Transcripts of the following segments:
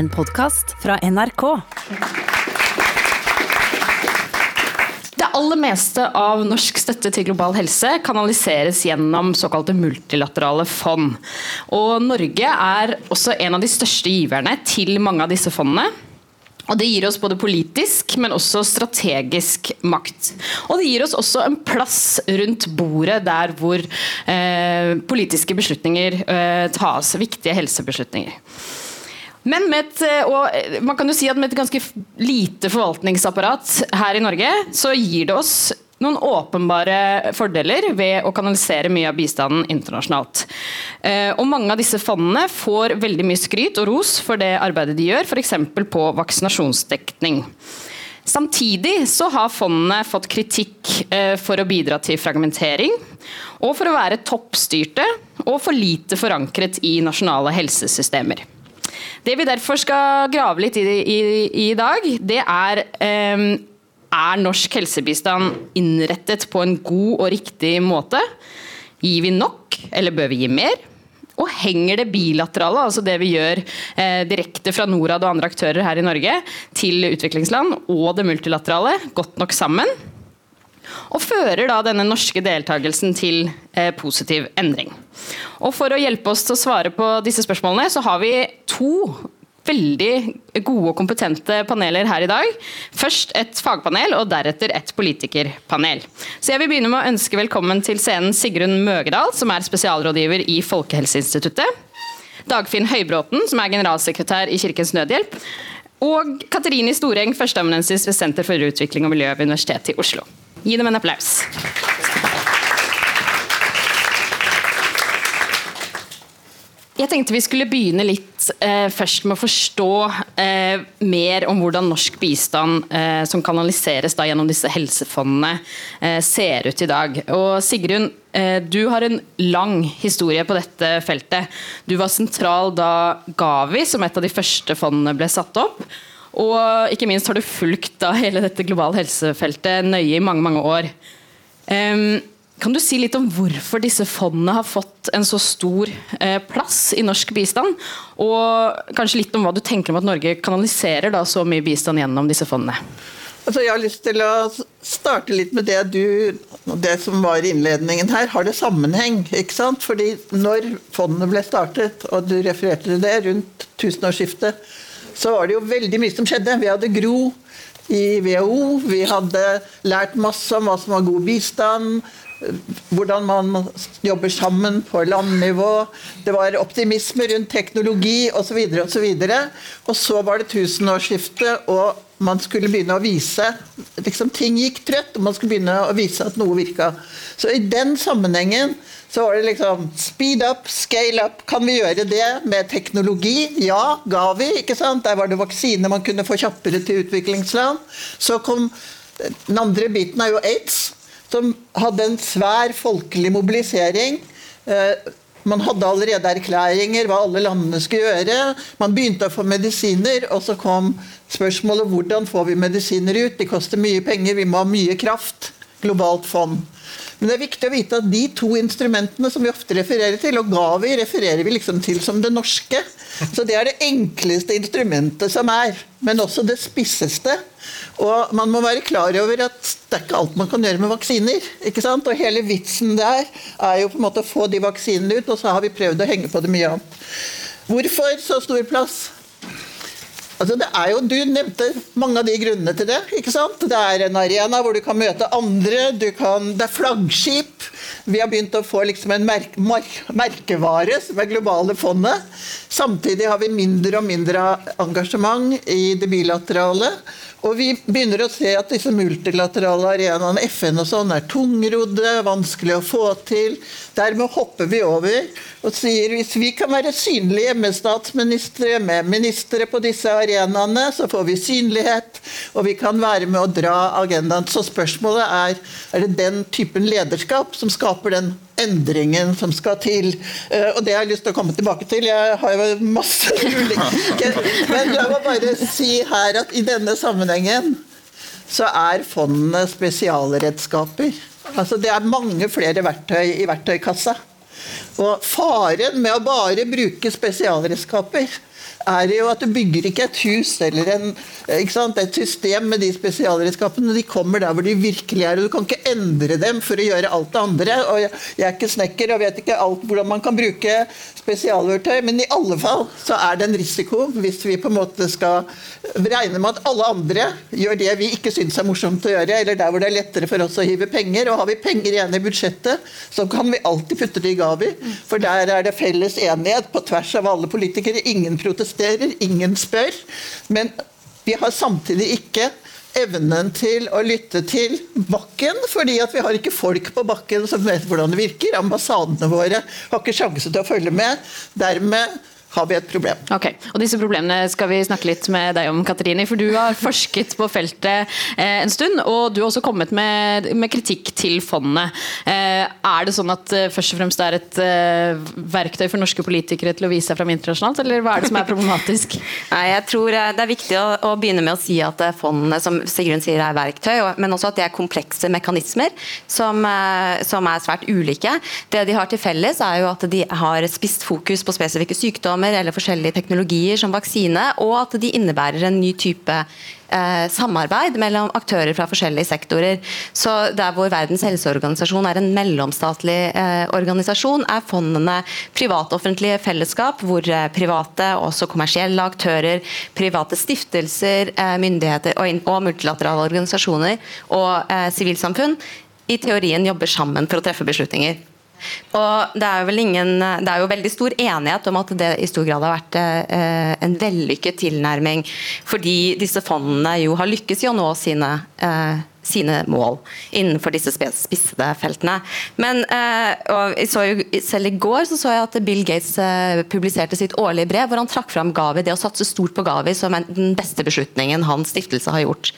En podkast fra NRK. Det aller meste av norsk støtte til global helse kanaliseres gjennom såkalte multilaterale fond. Og Norge er også en av de største giverne til mange av disse fondene. Og Det gir oss både politisk, men også strategisk makt. Og det gir oss også en plass rundt bordet der hvor eh, politiske beslutninger eh, tas. Viktige helsebeslutninger. Men med et, eh, og man kan jo si at med et ganske lite forvaltningsapparat her i Norge, så gir det oss noen åpenbare fordeler ved å kanalisere mye av bistanden internasjonalt. Eh, og Mange av disse fondene får veldig mye skryt og ros for det arbeidet de gjør, f.eks. på vaksinasjonsdekning. Samtidig så har fondene fått kritikk eh, for å bidra til fragmentering, og for å være toppstyrte og for lite forankret i nasjonale helsesystemer. Det vi derfor skal grave litt i i, i dag, det er um, er norsk helsebistand innrettet på en god og riktig måte? Gir vi nok, eller bør vi gi mer? Og henger det bilaterale, altså det vi gjør eh, direkte fra Norad og andre aktører her i Norge, til utviklingsland, og det multilaterale, godt nok sammen? Og fører da denne norske deltakelsen til eh, positiv endring. Og For å hjelpe oss til å svare på disse spørsmålene, så har vi to veldig gode og kompetente paneler her i dag. Først et fagpanel, og deretter et politikerpanel. Så jeg vil begynne med å ønske velkommen til scenen Sigrun Møgedal, som er spesialrådgiver i Folkehelseinstituttet. Dagfinn Høybråten, som er generalsekretær i Kirkens Nødhjelp. Og Katerine Storeng, førsteamanuensis ved Senter for utvikling og miljø ved Universitetet i Oslo. Gi dem en applaus. Jeg tenkte vi skulle begynne litt eh, først med å forstå eh, mer om hvordan norsk bistand eh, som kanaliseres da, gjennom disse helsefondene, eh, ser ut i dag. Og Sigrun, eh, du har en lang historie på dette feltet. Du var sentral da Gavi, som et av de første fondene, ble satt opp. Og ikke minst har du fulgt da hele dette globale helsefeltet nøye i mange, mange år. Um, kan du si litt om hvorfor disse fondene har fått en så stor eh, plass i norsk bistand? Og kanskje litt om hva du tenker om at Norge kanaliserer da, så mye bistand gjennom disse fondene? Altså, jeg har lyst til å starte litt med det du Det som var innledningen her. Har det sammenheng? ikke sant? Fordi når fondene ble startet, og du refererte til det, rundt tusenårsskiftet, så var det jo veldig mye som skjedde. Vi hadde Gro i WHO. Vi hadde lært masse om hva som var god bistand hvordan man jobber sammen på landnivå. Det var optimisme rundt teknologi osv. Og, så og, så og så var det tusenårsskiftet, og man skulle begynne å vise liksom, Ting gikk trøtt, og man skulle begynne å vise at noe virka. Så i den sammenhengen så var det liksom Speed up, scale up. Kan vi gjøre det med teknologi? Ja, ga vi. ikke sant? Der var det vaksine man kunne få kjappere til utviklingsland. Så kom den andre biten er jo aids som hadde en svær folkelig mobilisering. Eh, man hadde allerede erklæringer hva alle landene skulle gjøre. Man begynte å få medisiner, og så kom spørsmålet hvordan får vi medisiner ut. De koster mye penger, vi må ha mye kraft. Globalt fond. Men det er viktig å vite at de to instrumentene som vi ofte refererer til, og Gavi refererer vi liksom til som det norske. Så det er det enkleste instrumentet som er, men også det spisseste. Og man må være klar over at det er ikke alt man kan gjøre med vaksiner. ikke sant? Og hele vitsen der er jo på en måte å få de vaksinene ut, og så har vi prøvd å henge på det mye annet. Hvorfor så stor plass? Altså det er jo, Du nevnte mange av de grunnene til det. ikke sant? Det er en arena hvor du kan møte andre. Kan, det er flaggskip. Vi har begynt å få liksom en merk, mark, merkevare som er globale fondet. Samtidig har vi mindre og mindre engasjement i det bilaterale. Og vi begynner å se at disse multilaterale arenaene, FN og sånn, er tungrodde, vanskelig å få til. Dermed hopper vi over og sier hvis vi kan være synlige med statsministre, med ministre på disse arenaene, så får vi synlighet, og vi kan være med å dra agendaen. Så spørsmålet er er det den typen lederskap som skaper den endringen som skal til. Uh, og det har jeg lyst til å komme tilbake til. Jeg har jo masse ulike Men la meg bare si her at i denne sammenhengen så er fondene spesialredskaper. Altså Det er mange flere verktøy i verktøykassa. Og faren med å bare bruke spesialredskaper, er jo at du bygger ikke et hus eller en, et system med de spesialredskapene. De kommer der hvor de virkelig er, og du kan ikke endre dem for å gjøre alt det andre. og Jeg er ikke snekker og vet ikke alt hvordan man kan bruke spesialverktøy, men i alle fall så er det en risiko hvis vi på en måte skal regne med at alle andre gjør det vi ikke syns er morsomt å gjøre, eller der hvor det er lettere for oss å hive penger. Og har vi penger igjen i budsjettet, så kan vi alltid putte det i Gavi, for der er det felles enighet på tvers av alle politikere. Ingen protesterer, ingen spør. Men vi har samtidig ikke evnen til å lytte til bakken, fordi at vi har ikke folk på bakken som vet hvordan det virker. Ambassadene våre har ikke sjanse til å følge med. Dermed har vi et problem. Ok, og Disse problemene skal vi snakke litt med deg om, Katrine. For du har forsket på feltet eh, en stund, og du har også kommet med, med kritikk til fondet. Eh, er det sånn at eh, først og fremst det er et eh, verktøy for norske politikere til å vise seg fram internasjonalt, eller hva er det som er problematisk? Nei, jeg tror eh, Det er viktig å, å, begynne med å si at eh, fondene som Sigrun sier er verktøy, men også at det er komplekse mekanismer som, som er svært ulike. Det de har til felles, er jo at de har spisst fokus på spesifikke sykdommer sykdommer eller forskjellige teknologier som vaksine, og at de innebærer en ny type eh, samarbeid mellom aktører fra forskjellige sektorer. Så Der hvor Verdens helseorganisasjon er en mellomstatlig eh, organisasjon, er fondene privat-offentlige fellesskap hvor eh, private, også kommersielle aktører, private stiftelser, eh, myndigheter og, og, multilaterale organisasjoner og eh, sivilsamfunn i teorien jobber sammen for å treffe beslutninger. Og det er, ingen, det er, jo veldig stor enighet om at det i stor grad har vært eh, en vellykket tilnærming, fordi disse fondene jo har lykkes i å nå sine, eh, sine mål innenfor disse spissede feltene. Men eh, jo, selv i går så, så jeg at Bill Gates eh, publiserte sitt årlige brev hvor han trakk fram Gavi, det å satse stort på Gavi som den beste beslutningen hans stiftelse har gjort.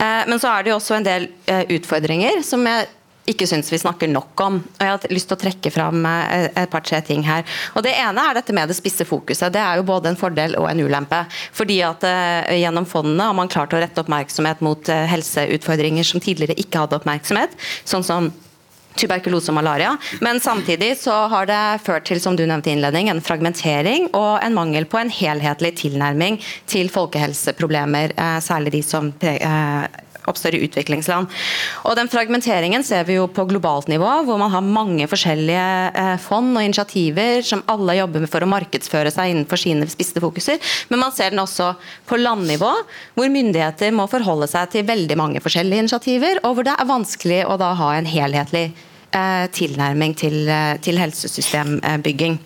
Men så er det jo også en del utfordringer som jeg ikke syns vi snakker nok om. Og Jeg har lyst til å trekke fram eh, et par-tre ting her. Og Det ene er dette med det spisse fokuset. Det er jo både en fordel og en ulempe. Fordi at uh, Gjennom fondene har man klart å rette oppmerksomhet mot uh, helseutfordringer som tidligere ikke hadde oppmerksomhet. sånn som tuberkulose og malaria. Men samtidig så har det ført til som du nevnte i innledning, en fragmentering og en mangel på en helhetlig tilnærming til folkehelseproblemer, særlig de som oppstår i utviklingsland. Og Den fragmenteringen ser vi jo på globalt nivå, hvor man har mange forskjellige eh, fond og initiativer som alle jobber for å markedsføre seg innenfor sine spiste fokuser. Men man ser den også på landnivå, hvor myndigheter må forholde seg til veldig mange forskjellige initiativer, og hvor det er vanskelig å da ha en helhetlig eh, tilnærming til, eh, til helsesystembygging.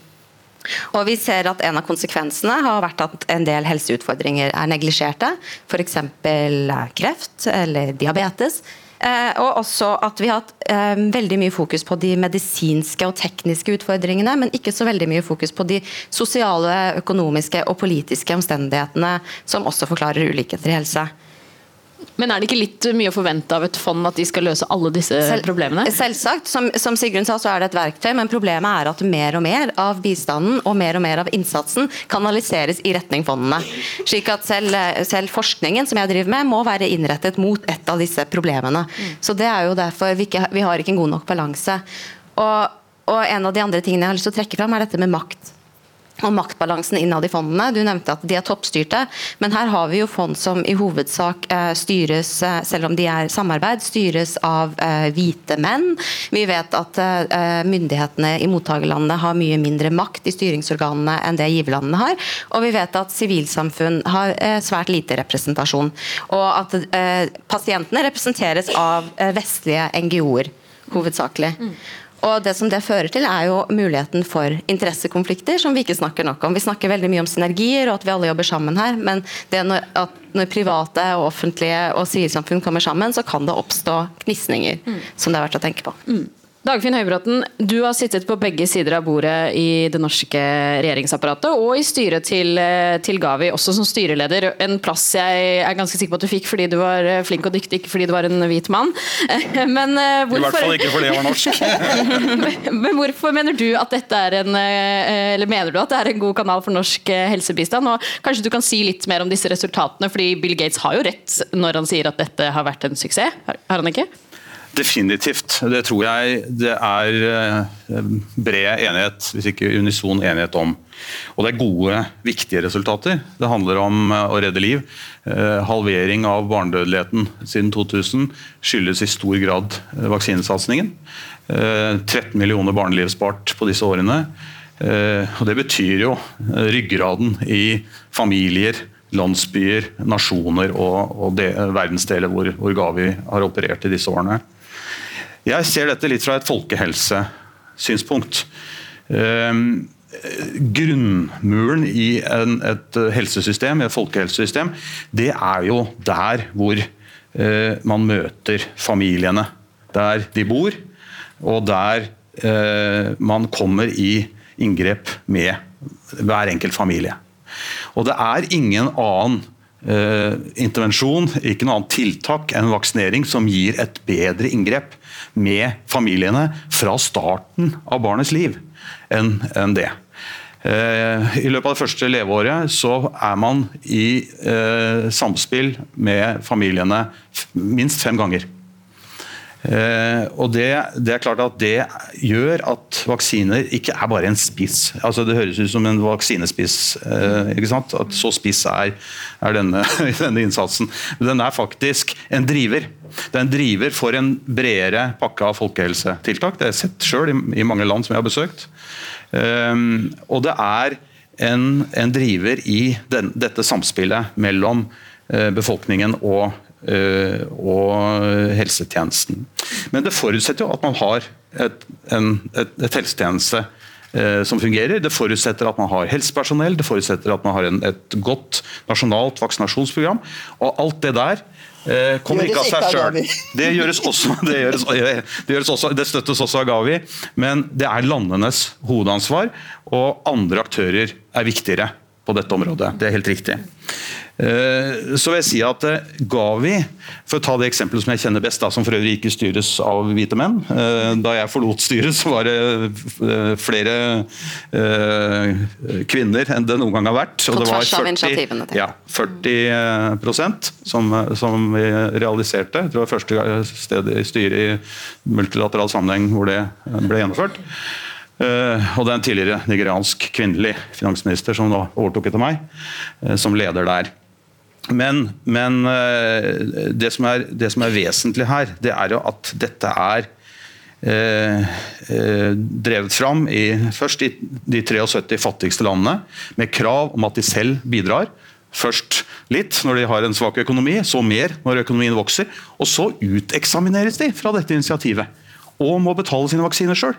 Og vi ser at En av konsekvensene har vært at en del helseutfordringer er neglisjerte. F.eks. kreft eller diabetes. Eh, og også at vi har hatt eh, veldig mye fokus på de medisinske og tekniske utfordringene, men ikke så veldig mye fokus på de sosiale, økonomiske og politiske omstendighetene som også forklarer ulikheter i helse. Men er det ikke litt mye å forvente av et fond at de skal løse alle disse Sel problemene? Selvsagt. Som, som, Sigrun sa, så er det et verktøy, men problemet er at mer og mer av bistanden og mer og mer av innsatsen kanaliseres i retning fondene. Slik at selv, selv forskningen som jeg driver med, må være innrettet mot et av disse problemene. Mm. Så det er jo derfor vi, ikke, vi har ikke en god nok balanse. Og, og en av de andre tingene jeg har lyst til å trekke fram, er dette med makt og maktbalansen innad i fondene. Du nevnte at de er toppstyrte, men her har vi jo fond som i hovedsak eh, styres, eh, selv om de er samarbeid, styres av eh, hvite menn. Vi vet at myndighetene i mottakerlandene har mye mindre makt i styringsorganene enn det giverlandene har. Og vi vet at sivilsamfunn har svært lite representasjon. Og at pasientene representeres av vestlige NGO-er hovedsakelig. Mm. Og Det som det fører til, er jo muligheten for interessekonflikter, som vi ikke snakker nok om. Vi snakker veldig mye om synergier og at vi alle jobber sammen her, men det når, når private, og offentlige og sivilsamfunn kommer sammen, så kan det oppstå gnisninger mm. som det er verdt å tenke på. Mm. Dagfinn Høybråten, du har sittet på begge sider av bordet i det norske regjeringsapparatet og i styret til, eh, til, Gavi, også som styreleder. En plass jeg er ganske sikker på at du fikk fordi du var eh, flink og dyktig, ikke fordi du var en hvit mann. Men hvorfor... Eh, I hvert fall ikke fordi jeg var norsk. Men hvorfor mener du at dette er en Eller mener du at det er en god kanal for norsk helsebistand? Og kanskje du kan si litt mer om disse resultatene, fordi Bill Gates har jo rett når han sier at dette har vært en suksess, har han ikke? Definitivt. Det tror jeg det er eh, bred enighet, hvis ikke unison enighet om. Og det er gode, viktige resultater. Det handler om eh, å redde liv. Eh, halvering av barnedødeligheten siden 2000 skyldes i stor grad vaksinesatsingen. 13 millioner barneliv spart på disse årene. Og det betyr jo ryggraden i familier, landsbyer, nasjoner og, og de, verdensdeler hvor, hvor Gavi har operert i disse årene. Jeg ser dette litt fra et folkehelsesynspunkt. Ehm, grunnmuren i en, et helsesystem, et folkehelsesystem, det er jo der hvor eh, man møter familiene. Der de bor, og der eh, man kommer i inngrep med hver enkelt familie. Og det er ingen annen eh, intervensjon, ikke noe annet tiltak enn vaksinering som gir et bedre inngrep med familiene fra starten av barnets liv enn en det. Eh, I løpet av det første leveåret så er man i eh, samspill med familiene minst fem ganger. Uh, og det, det, er klart at det gjør at vaksiner ikke er bare en spiss. Altså Det høres ut som en vaksinespiss. Uh, ikke sant? At så spiss er, er denne, denne, innsatsen. Men den er faktisk en driver. Det er en driver for en bredere pakke av folkehelsetiltak. Det har jeg sett sjøl i, i, mange land som jeg har besøkt. Uh, og det er en, en driver i den, dette samspillet mellom befolkningen og Eh, og helsetjenesten. Men det forutsetter jo at man har et, en, et, et helsetjeneste eh, som fungerer. Det forutsetter at man har helsepersonell, det forutsetter at man har en, et godt nasjonalt vaksinasjonsprogram. Og alt det der eh, kommer ikke av seg sjøl. Det, gjøres også, det, gjøres, det, gjøres også, det støttes også av Gavi, men det er landenes hovedansvar. Og andre aktører er viktigere på dette området. Det er helt riktig. Eh, så vil jeg si at eh, Gavi, for å ta det eksempelet som jeg kjenner best, da, som for øvrig ikke styres av hvite menn eh, Da jeg forlot styret, så var det flere kvinner enn det noen gang har vært. På tvers av initiativene. Ja, 40% som, som vi realiserte. Det var første sted i styret i multilateral sammenheng hvor det ble gjennomført. Uh, og det er en tidligere nigeriansk kvinnelig finansminister som nå overtok etter meg, uh, som leder der. Men, men uh, det, som er, det, som er, vesentlig her, det er jo at dette er drevet fram i, først i de 73 fattigste landene med krav om at de selv bidrar. Først litt når de har en svak økonomi, så mer når økonomien vokser. Og så uteksamineres de fra dette initiativet og må betale sine vaksiner sjøl.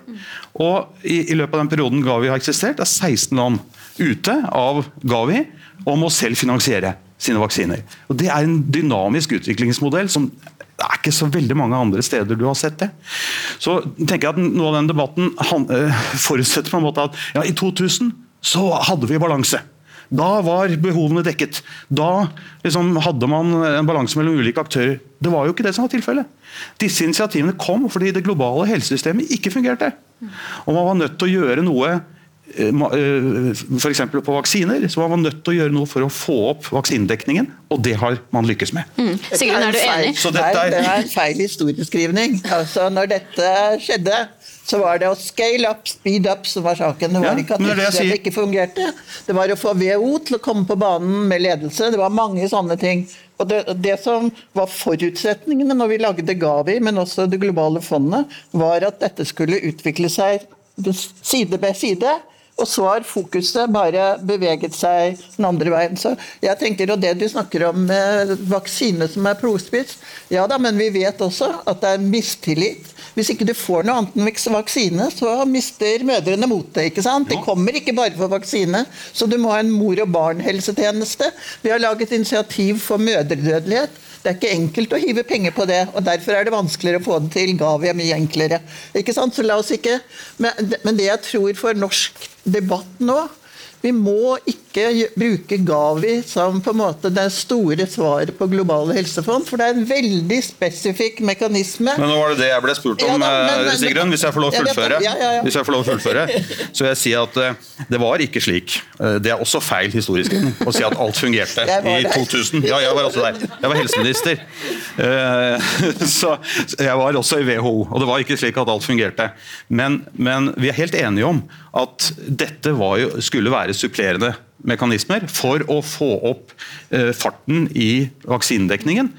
I, I løpet av den perioden Gavi har eksistert, er 16 land ute av Gavi og må selv finansiere sine vaksiner. Og Det er en dynamisk utviklingsmodell som det er ikke så veldig mange andre steder du har sett det. Så tenker jeg at Noe av den debatten han, øh, forutsetter på en måte at ja, i 2000 så hadde vi balanse. Da var behovene dekket. Da liksom, hadde man en balanse mellom ulike aktører. Det var jo ikke det som var tilfellet. Disse initiativene kom fordi det globale helsesystemet ikke fungerte. Og man var nødt til å gjøre noe eh, eh, F.eks. på vaksiner, så var man nødt til å gjøre noe for å få opp vaksinedekningen, og det har man lykkes med. Mm. Sigrun, er du enig? Det er, det er feil historieskrivning. Altså, når dette skjedde, så var det å scale up, speed up som var saken. Det var ja, ikke at det, det, ikke fungerte. Det var å få WHO til å komme på banen med ledelse. Det var mange sånne ting. Og det, det, som var forutsetningene når vi lagde Gavi, men også det globale fondet, var at dette skulle utvikle seg side ved side. Og så har fokuset bare beveget seg den andre veien. Så jeg tenker, og Det du snakker om med vaksine som er prospiss, ja da, men vi vet også at det er mistillit hvis ikke du får noe annet enn vaksine, så mister mødrene motet. ikke sant? De kommer ikke bare for vaksine, så du må ha en mor- og barn-helsetjeneste. Vi har laget initiativ for mødredødelighet. Det er ikke enkelt å hive penger på det, og derfor er det vanskeligere å få det til. Gavi er mye enklere. Ikke sant? Så la oss ikke... Men det jeg tror for norsk debatt nå Vi må ikke bruke Gavi som på en måte det store svaret på globale helsefond, for det er en veldig spesifikk mekanisme. Men nå var det det jeg ble spurt om, Ja da, men- eh, Sigrun. Hvis jeg får lov å fullføre. Ja, ja, ja. Hvis jeg får lov å fullføre, så jeg si at eh, det var ikke slik. Eh, Det er også feil historisk å si at alt fungerte i 2000. Ja, jeg var også der. Jeg var helseminister. Så jeg var også i WHO, og det var ikke slik at alt fungerte. Men, men vi er helt enige om at dette jo, skulle være supplerende mekanismer for å få opp eh, farten i vaksinedekningen.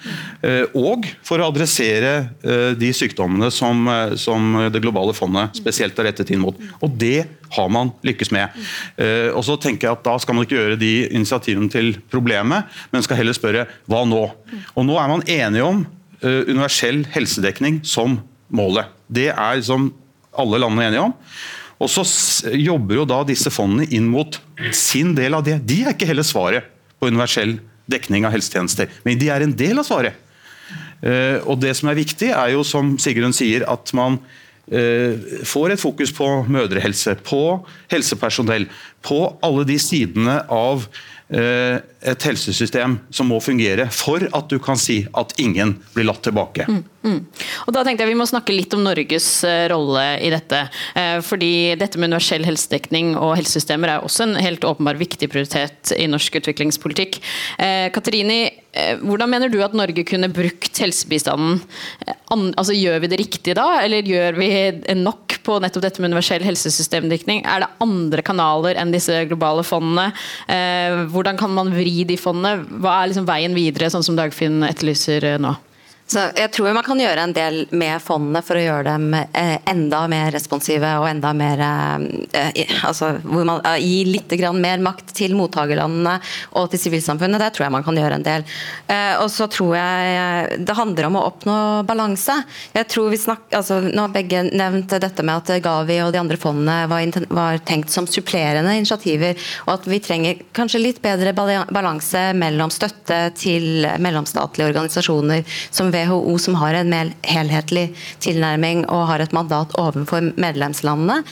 Eh, og for å adressere eh, de sykdommene som, eh, som det globale fondet spesielt er rettet inn mot. Og det har man lykkes med. Eh, og så tenker jeg at Da skal man ikke gjøre de initiativene til problemet, men skal heller spørre hva nå? Og Nå er man enige om eh, universell helsedekning som målet. Det er som alle landene er enige om. Og så jobber jo da disse fondene inn mot sin del av det. De er ikke heller svaret på universell dekning av helsetjenester, men de er en del av svaret. Eh, og det som er viktig, er jo som Sigrun sier, at man får et fokus på mødrehelse, på helsepersonell, på alle de sidene av eh, et helsesystem som må fungere for at du kan si at ingen blir latt tilbake. Og da tenkte jeg Vi må snakke litt om Norges eh, rolle i dette. Eh, fordi dette med universell helsedekning og helsesystemer er også en helt åpenbar viktig prioritet i norsk utviklingspolitikk. Eh, Katerini, eh, hvordan mener du at Norge kunne brukt helsebistanden? Eh, altså Gjør vi det riktig da, eller gjør vi nok på nettopp dette med universell helsesystemdekning? Er det andre kanaler enn disse globale fondene? Eh, hvordan kan man vri de fondene? Hva er liksom veien videre, sånn som Dagfinn etterlyser eh, nå? Så jeg tror man kan gjøre en del med fondene for å gjøre dem eh, enda mer responsive og enda mer eh, altså, hvor man Gir litt mer makt til mottakerlandene og til sivilsamfunnet. Der tror jeg man kan gjøre en del. Eh, og så tror jeg eh, det handler om å oppnå balanse. Jeg tror vi snakker, altså, Nå har begge nevnt dette med at Gavi og de andre fondene var, var tenkt som supplerende initiativer, og at vi trenger kanskje litt bedre balanse mellom støtte til mellomstatlige organisasjoner som WHO, som har en mer helhetlig tilnærming og har et mandat overfor medlemslandene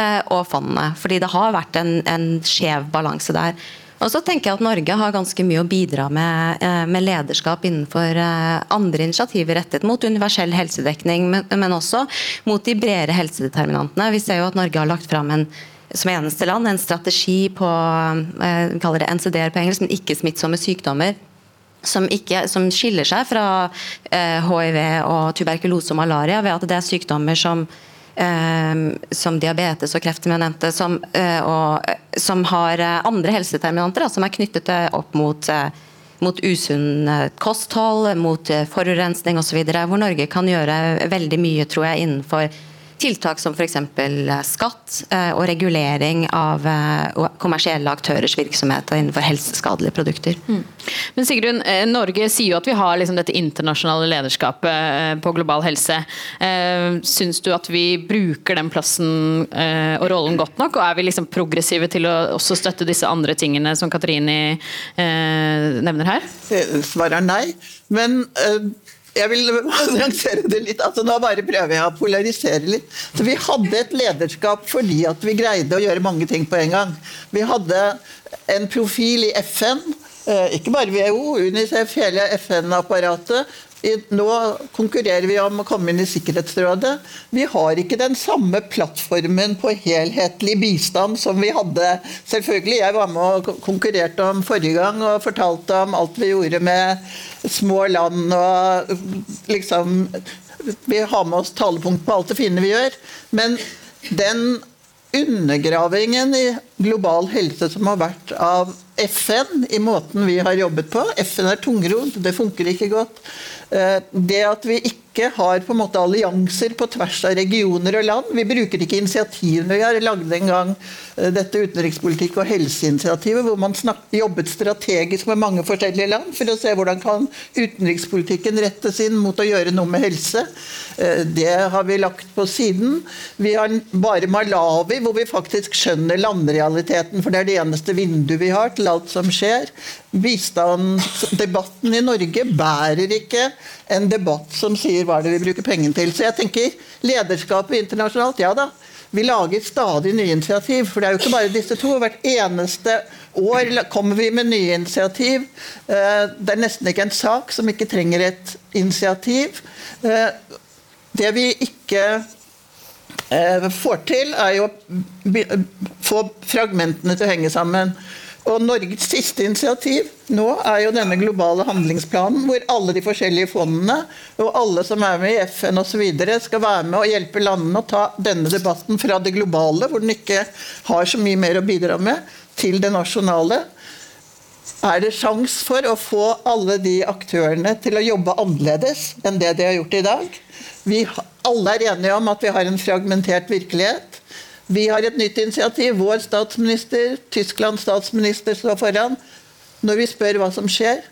eh, og fondene. Fordi det har vært en, en skjev balanse der. Og så tenker jeg at Norge har ganske mye å bidra med, eh, med lederskap innenfor eh, andre initiativer rettet mot universell helsedekning, men, også mot de bredere helsedeterminantene. Vi ser jo at Norge har lagt fram en som eneste land en strategi på vi kaller det NCD-er på engelsk, men ikke-smittsomme sykdommer som, ikke, som skiller seg fra eh, hiv og tuberkulose og malaria ved at det er sykdommer som eh, som diabetes og kreft, som eh, og, eh, som har eh, andre helseterminanter da, som er knyttet eh, opp mot mot usunn kosthold, mot forurensning osv. Hvor Norge kan gjøre veldig mye tror jeg, innenfor tiltak som f.eks. skatt eh, og regulering av eh, kommersielle aktørers virksomhet innenfor helseskadelige produkter. Men Sigrun, eh, Norge sier jo at vi har liksom dette internasjonale lederskapet eh, på global helse. Eh, Syns du at vi bruker den plassen eh, og rollen godt nok? Og er vi liksom progressive til å også støtte disse andre tingene som Katrini eh, nevner her? Svaret er nei. Men eh, jeg vil nyansere det litt. altså Nå bare prøver jeg å polarisere litt. Så Vi hadde et lederskap fordi at vi greide å gjøre mange ting på en gang. Vi hadde en profil i FN, eh, ikke bare WHO, Unicef, hele FN-apparatet. Nå konkurrerer vi om å komme inn i Sikkerhetsrådet. Vi har ikke den samme plattformen på helhetlig bistand som vi hadde. Selvfølgelig, Jeg var med og konkurrerte om forrige gang og fortalte om alt vi gjorde med små land og liksom Vi har med oss talepunkt på alt det fine vi gjør. Men den undergravingen i global helse som har vært av FN i måten vi har jobbet på. FN er tungrodd, det funker ikke godt. Eh, Det at vi ikke har på en måte allianser på tvers av regioner og land. Vi bruker ikke initiativene vi har. Lagde en gang eh, dette utenrikspolitikk- og helseinitiativet, hvor man jobbet strategisk med mange forskjellige land for å se hvordan kan utenrikspolitikken rettes inn mot å gjøre noe med helse. Eh, Det har vi lagt på siden. Vi har bare Malawi, hvor vi faktisk skjønner landrealiteten, for det er det eneste vinduet vi har til alt som skjer. Bistandsdebatten i Norge bærer ikke en debatt som sier hva er det vi bruker pengene til. Så jeg tenker lederskapet internasjonalt, ja da. vi lager stadig nye initiativ. For det er jo ikke bare disse to. Hvert eneste år kommer vi med nye initiativ. Eh, det er nesten ikke en sak som ikke trenger et initiativ. Eh, det vi ikke eh, får til, er jo å få fragmentene til å henge sammen. Og Norges siste initiativ nå er jo denne globale handlingsplanen, hvor alle de forskjellige fondene og alle som er med i FN osv. skal være med og hjelpe landene å ta denne debatten fra det globale, hvor den ikke har så mye mer å bidra med, til det nasjonale. Er det sjans for å få alle de aktørene til å jobbe annerledes enn det de har gjort i dag? Vi alle er enige om at vi har en fragmentert virkelighet. Vi har et nytt initiativ. Vår statsminister, Tysklands statsminister står foran. Når vi spør hva som skjer,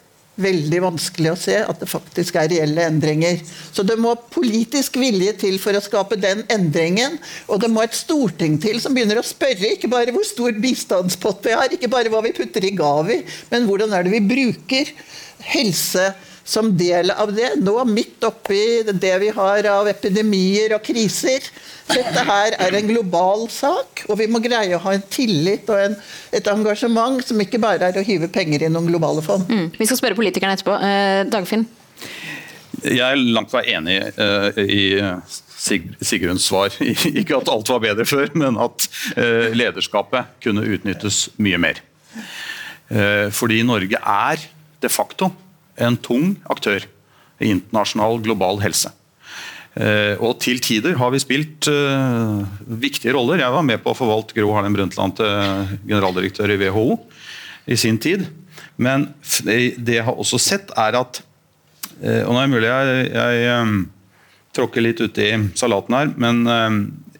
veldig vanskelig å se at det faktisk er reelle endringer. Så det må politisk vilje til for å skape den endringen. Og det må et storting til som begynner å spørre ikke bare hvor stor bistandspott vi har, ikke bare hva vi putter i Gavi, men hvordan er det vi bruker helse som del av det. Nå midt oppi det vi har av epidemier og kriser. Dette her er en global sak, og vi må greie å ha en tillit og en, et engasjement som ikke bare er å hive penger i noen globale fond. Mm. Vi skal spørre politikerne etterpå. Eh, Dagfinn? Jeg er langt vei enig eh, i Sig Sigruns svar. Ikke at alt var bedre før, men at eh, lederskapet kunne utnyttes mye mer. Uh, fordi Norge er de facto en tung aktør i internasjonal global helse. Eh, og til tider har vi spilt uh, viktige roller. Jeg var med på å forvalte Gro Harlem Brundtland til generaldirektør i WHO i sin tid. Men det jeg har også sett, er at Og nå er det mulig jeg, jeg tråkker litt uti salaten her, men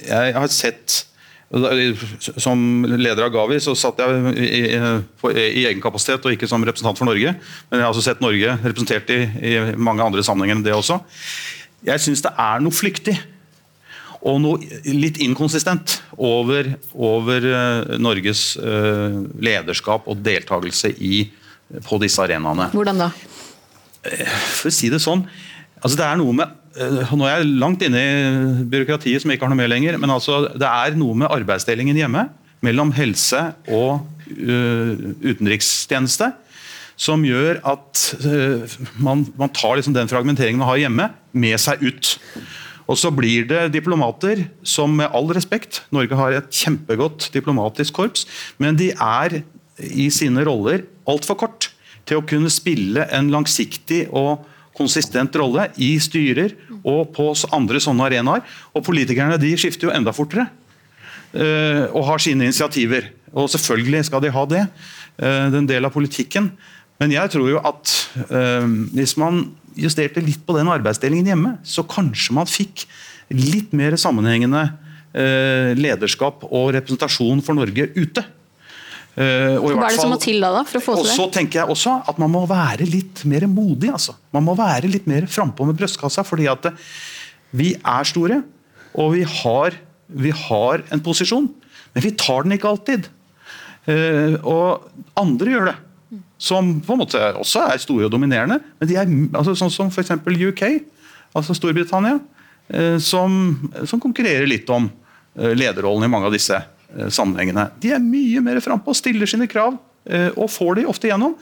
jeg har sett som leder av Gavi så satt jeg i, i, i, egen kapasitet og ikke som representant for Norge. Men jeg har også sett Norge representert i, i mange andre sammenhenger enn det også. Jeg syns det er noe flyktig og noe litt inkonsistent over, over uh, Norges uh, lederskap og deltakelse i, på disse arenaene. Hvordan da? For å si det sånn, altså det er noe med Eh, nå er jeg langt inne i byråkratiet som jeg ikke har noe med lenger. Men altså, det er noe med arbeidsdelingen hjemme mellom helse og uh, utenrikstjeneste som gjør at uh, man, man, tar liksom den fragmenteringen man har hjemme, med seg ut. Og så blir det diplomater som med all respekt Norge har et kjempegodt diplomatisk korps, men de er i sine roller altfor kort til å kunne spille en langsiktig og konsistent rolle i styrer og på andre sånne arenaer. Og politikerne de skifter jo enda fortere uh, og har sine initiativer. Og selvfølgelig skal de ha det. Uh, det er en del av politikken. Men jeg tror jo at uh, hvis man justerte litt på den arbeidsdelingen hjemme, så kanskje man fikk litt mer sammenhengende lederskap og representasjon for Norge ute. Uh, Hva er det som må til da, da for å få til det? Så tenker jeg også at Man må være litt mer modig. Altså. Man må være litt mer frampå med brystkassa. fordi at eh, vi er store, og vi har, vi har, en posisjon. Men vi tar den ikke alltid. Uh, og andre gjør det. Som på en måte også er store og dominerende. men de er, altså, Sånn som f.eks. UK, altså Storbritannia, som, som konkurrerer litt om lederrollen i mange av disse Eh, sammenhengene. De er mye mer frampå, stiller sine krav eh, og får de ofte gjennom.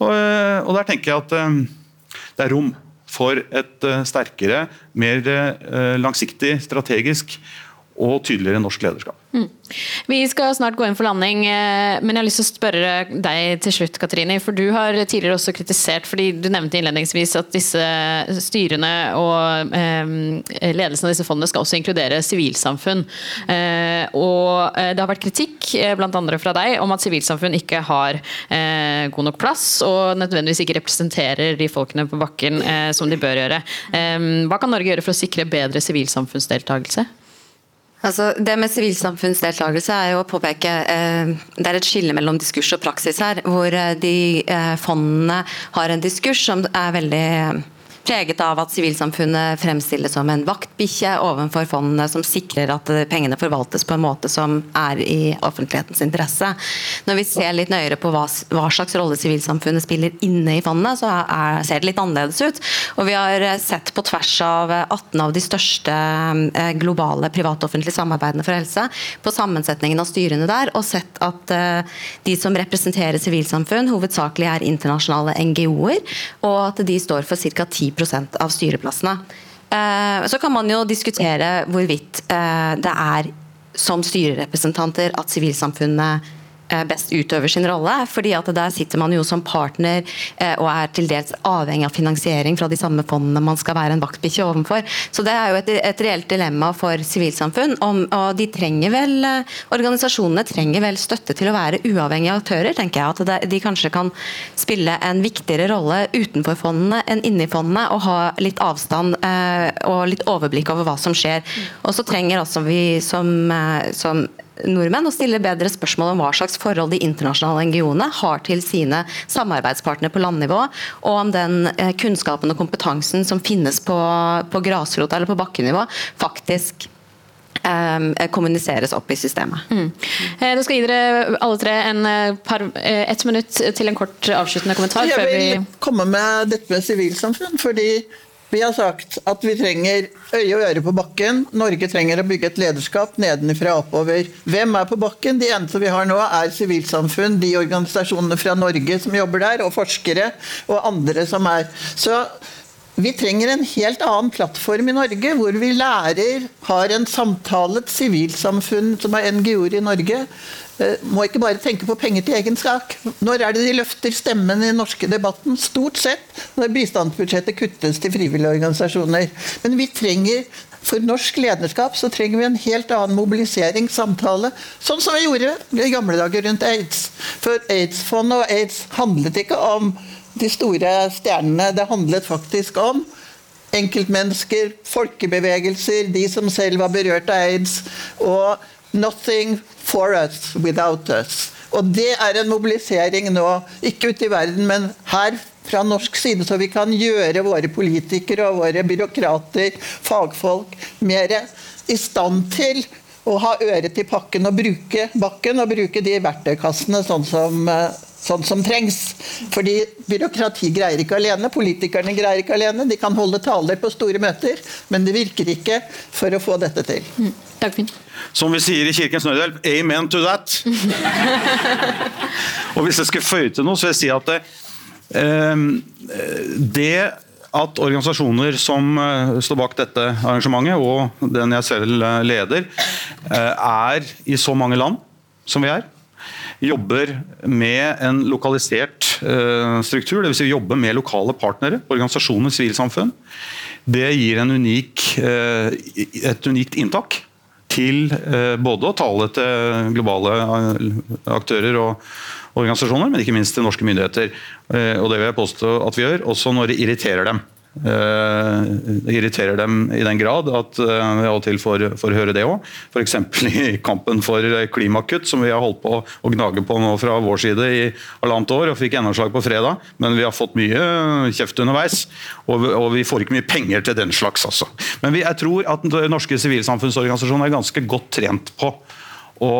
Eh, og der tenker jeg at det er rom for et sterkere, mer langsiktig, strategisk og tydeligere norsk lederskap. Mm. Vi skal snart gå inn for landing, eh, men jeg har lyst til å spørre deg til slutt, Katrine. For du har tidligere også kritisert, fordi du nevnte innledningsvis at disse styrene og eh, ledelsen av disse fondene skal også inkludere sivilsamfunn. Eh, og det har vært kritikk, andre fra deg, om at sivilsamfunn ikke har god nok plass, og nødvendigvis ikke representerer de folkene på bakken som de bør gjøre. Hva kan Norge gjøre for å sikre bedre sivilsamfunnsdeltakelse? Altså, det med sivilsamfunnsdeltakelse er jo å påpeke eh, Det er et skille mellom diskurs og praksis her. Hvor eh, de eh, fondene har en diskurs som er veldig preget av at sivilsamfunnet fremstilles som en vaktbikkje overfor fondene som sikrer at pengene forvaltes på en måte som er i offentlighetens interesse. Når vi ser litt nøyere på hva, hva slags rolle sivilsamfunnet spiller inne i fondene, så er, ser det litt annerledes ut. Og vi har sett på tvers av 18 av de største eh, globale privat-offentlige samarbeidene for helse, på sammensetningen av styrene der, og sett at eh, de som representerer sivilsamfunn, hovedsakelig er internasjonale NGO-er, og at de står for ca. 10 av styreplassene. Eh, så kan man jo diskutere hvorvidt det er som styrerepresentanter at sivilsamfunnet Eh, best utøver sin rolle. fordi at Der sitter man jo som partner eh, og er til dels avhengig av finansiering fra de samme fondene man skal være en vaktbikkje overfor. Så Det er jo et, et reelt dilemma for sivilsamfunn. og de trenger vel, eh, Organisasjonene trenger vel støtte til å være uavhengige aktører. tenker jeg, At de kanskje kan spille en viktigere rolle utenfor fondene enn inni fondene. Og ha litt avstand og litt overblikk over hva som skjer. Og så trenger altså vi som, som nordmenn og stille bedre spørsmål om hva slags forhold de internasjonale NGO-ene har til sine samarbeidspartnere på landnivå, og om den eh, kunnskapen og kompetansen som finnes på, på grasrota eller på bakkenivå, faktisk um, kommuniseres opp i systemet. Mm. Eh, da skal gi dere alle tre en par, et minutt til en kort avsluttende kommentar. Jeg vil komme med dette med sivilsamfunn. fordi vi har sagt at vi trenger øye og øre på bakken. Norge trenger å bygge et lederskap nedenfra og oppover. Hvem er på bakken? De eneste vi har nå, er sivilsamfunn, de organisasjonene fra Norge som jobber der, og forskere og andre som er. Så vi trenger en helt annen plattform i Norge, hvor vi lærer, har en samtale, et sivilsamfunn som er NGO-er i Norge, må ikke bare tenke på penger til egen sak. Når er det de løfter stemmen i den norske debatten? Stort sett når bistandsbudsjettet kuttes til frivillige organisasjoner. Men vi trenger for norsk lederskap så trenger vi en helt annen mobilisering, samtale, sånn som vi gjorde i gamle dager rundt aids. For aids-fondet og aids handlet ikke om de store stjernene, det handlet faktisk om enkeltmennesker, folkebevegelser, de som selv var berørt av aids. og 'Nothing for us without us'. Og det er en mobilisering nå, ikke ute i verden, men her fra norsk side, så vi kan gjøre våre politikere og våre byråkrater, fagfolk, mer i stand til å ha øret til pakken og bruke bakken og bruke de verktøykassene sånn som, eh, sånn som trengs. Fordi byråkrati greier ikke alene, politikerne greier ikke alene. De kan holde taler på store møter, men det virker ikke for å få dette til. Mm. Som vi sier i Kirkens Nødhjelp, amen to that! og Hvis jeg skal føye til noe, så vil jeg si at det, eh, det at organisasjoner som eh, står bak dette arrangementet, og den jeg selv eh, leder, er i så mange land som vi er, jobber med en lokalisert struktur, dvs. Si jobber med lokale partnere, organisasjoner, sivilsamfunn. Det gir unik, et unikt inntak til både å tale til globale aktører og organisasjoner, men ikke minst til norske myndigheter. Eh, og det vil jeg påstå at vi gjør, også når det irriterer dem. Eh, det irriterer dem i den grad at vi eh, av og til får, får høre det òg. F.eks. i kampen for klimakutt, som vi har holdt på å gnage på nå fra vår side i halvannet år, og fikk gjennomslag på fredag. Men vi har fått mye kjeft underveis, og, og vi får ikke mye penger til den slags. Altså. Men vi, jeg tror at norske sivilsamfunnsorganisasjoner er ganske godt trent på å,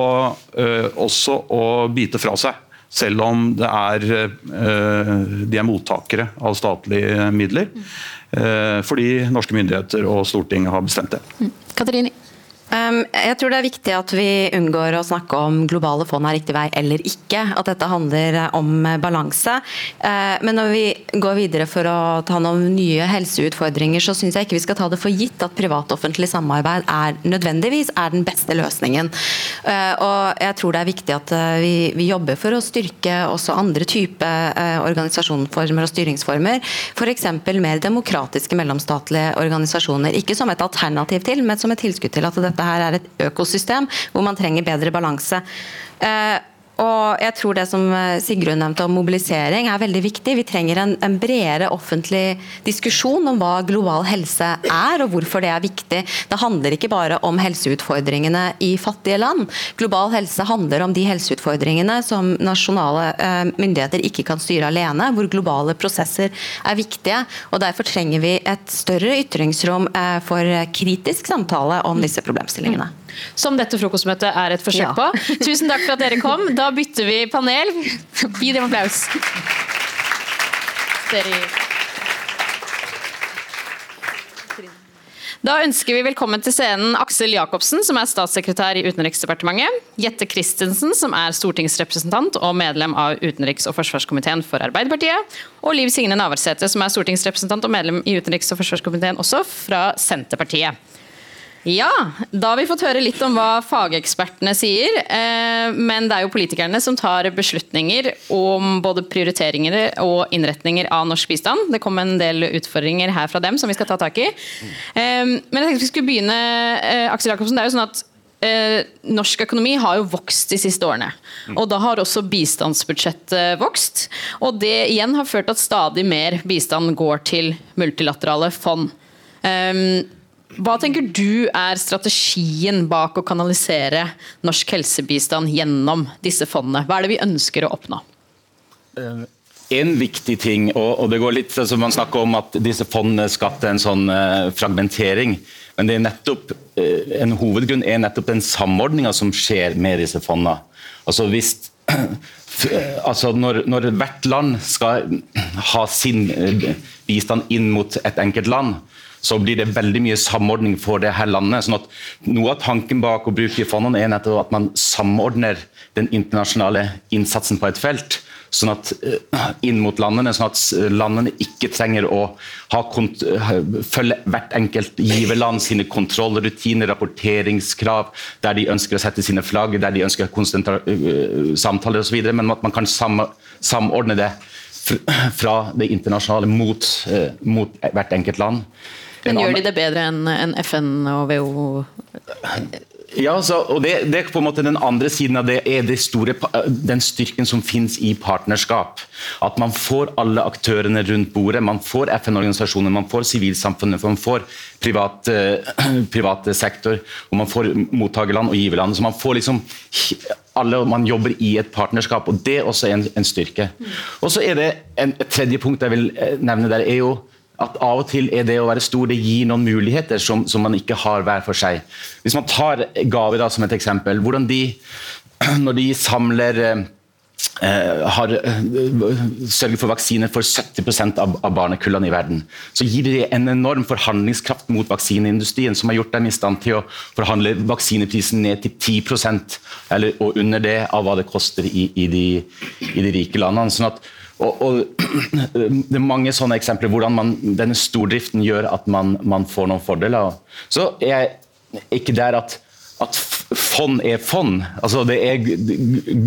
øh, også å bite fra seg selv om er, eh, de er mottakere av statlige midler. Eh, fordi norske myndigheter og Stortinget har bestemt det. Mm. Katarine? Um, jeg tror det er viktig at vi unngår å snakke om globale fond er riktig vei eller ikke. At dette handler om balanse. Uh, men når vi går videre for å ta noen nye helseutfordringer, så syns jeg ikke vi skal ta det for gitt at privat-offentlig samarbeid er nødvendigvis er den beste løsningen. Uh, og jeg tror det er viktig at uh, vi, vi, jobber for å styrke også andre typer organisasjonsformer og styringsformer. F.eks. mer demokratiske mellomstatlige organisasjoner. Ikke som et alternativ til, men som et tilskudd til at dette dette her er et økosystem hvor man trenger bedre balanse. Eh, og jeg tror det som eh, Sigrun nevnte om mobilisering er veldig viktig. Vi trenger en, en, bredere offentlig diskusjon om hva global helse er og hvorfor det er viktig. Det handler ikke bare om helseutfordringene i fattige land. Global helse handler om de helseutfordringene som nasjonale eh, myndigheter ikke kan styre alene, hvor globale prosesser er viktige. og Derfor trenger vi et større ytringsrom eh, for kritisk samtale om disse problemstillingene. Som dette frokostmøtet er et forsøk ja. på. Tusen takk for at dere kom. Da bytter vi panel. Gi dem applaus. Da ønsker vi velkommen til scenen Aksel Jacobsen, som er statssekretær i Utenriksdepartementet. Jette Christensen, som er stortingsrepresentant og medlem av utenriks- og forsvarskomiteen for Arbeiderpartiet. Og Liv Signe Navarsete, som er stortingsrepresentant og medlem i utenriks- og forsvarskomiteen også fra Senterpartiet. Ja, da har vi fått høre litt om hva fagekspertene sier. Eh, men det er jo politikerne som tar beslutninger om både prioriteringer og innretninger av norsk bistand. Det kom en del utfordringer her fra dem som vi skal ta tak i. Eh, men jeg tenkte vi skulle begynne, eh, Aksel Jacobsen. Det er jo sånn at norsk økonomi har jo vokst de siste årene. Og da har også bistandsbudsjettet vokst. Og det igjen har ført til at stadig mer bistand går til multilaterale fond. Hva tenker du er strategien bak å kanalisere norsk helsebistand gjennom disse fondene? Hva er det vi ønsker å oppnå? Eh, en viktig ting, og det går litt altså Man snakker om at disse fondene skapte en sånn eh, fragmentering. Men det er nettopp, eh, en hovedgrunn er nettopp den samordninga som skjer med disse fondene. Altså hvis altså når, når, hvert land skal ha sin bistand inn mot et enkelt land, så blir det veldig mye samordning for det her landet. sånn at Noe av tanken bak å bruke fondene er at man samordner den internasjonale innsatsen på et felt. Sånn at eh, inn mot landene, sånn at landene ikke trenger å eh, følge hvert enkelt giverland sine kontrollrutiner, rapporteringskrav, der de ønsker å sette sine flagg, der de ønsker eh, samtaler osv., men at man kan sam samordne det fra det internasjonale mot, mot hvert enkelt land. Men gjør de det bedre enn FN og WHO? Ja, så, og det, det, er på en måte Den andre siden av det er det store, den styrken som finnes i partnerskap. At man får alle aktørene rundt bordet. Man får FN-organisasjoner, man får sivilsamfunnet, man får privat, private sektor, og man får mottakerland og giverland. Så man får liksom alle man jobber i et partnerskap, og det er også en, en styrke. Og så er det en, Et tredje punkt jeg vil eh, nevne der, er jo at av og til er det å være stor det gir noen muligheter som, som man ikke har hver for seg. Hvis man tar gaver da, som et eksempel. hvordan de, Når de samler eh, har eh, sørget for vaksiner for 70 av, av barnekullene i verden. Så gir det en enorm forhandlingskraft mot vaksineindustrien, som har gjort dem i stand til å forhandle vaksineprisen ned til 10% eller, og under det av hva det koster i, i, de, i de rike landene. sånn at og, og, Det er mange sånne eksempler hvordan man, denne stordriften gjør at man, man, får noen fordeler. Så er jeg ikke der at, at fond er fond. Altså, det er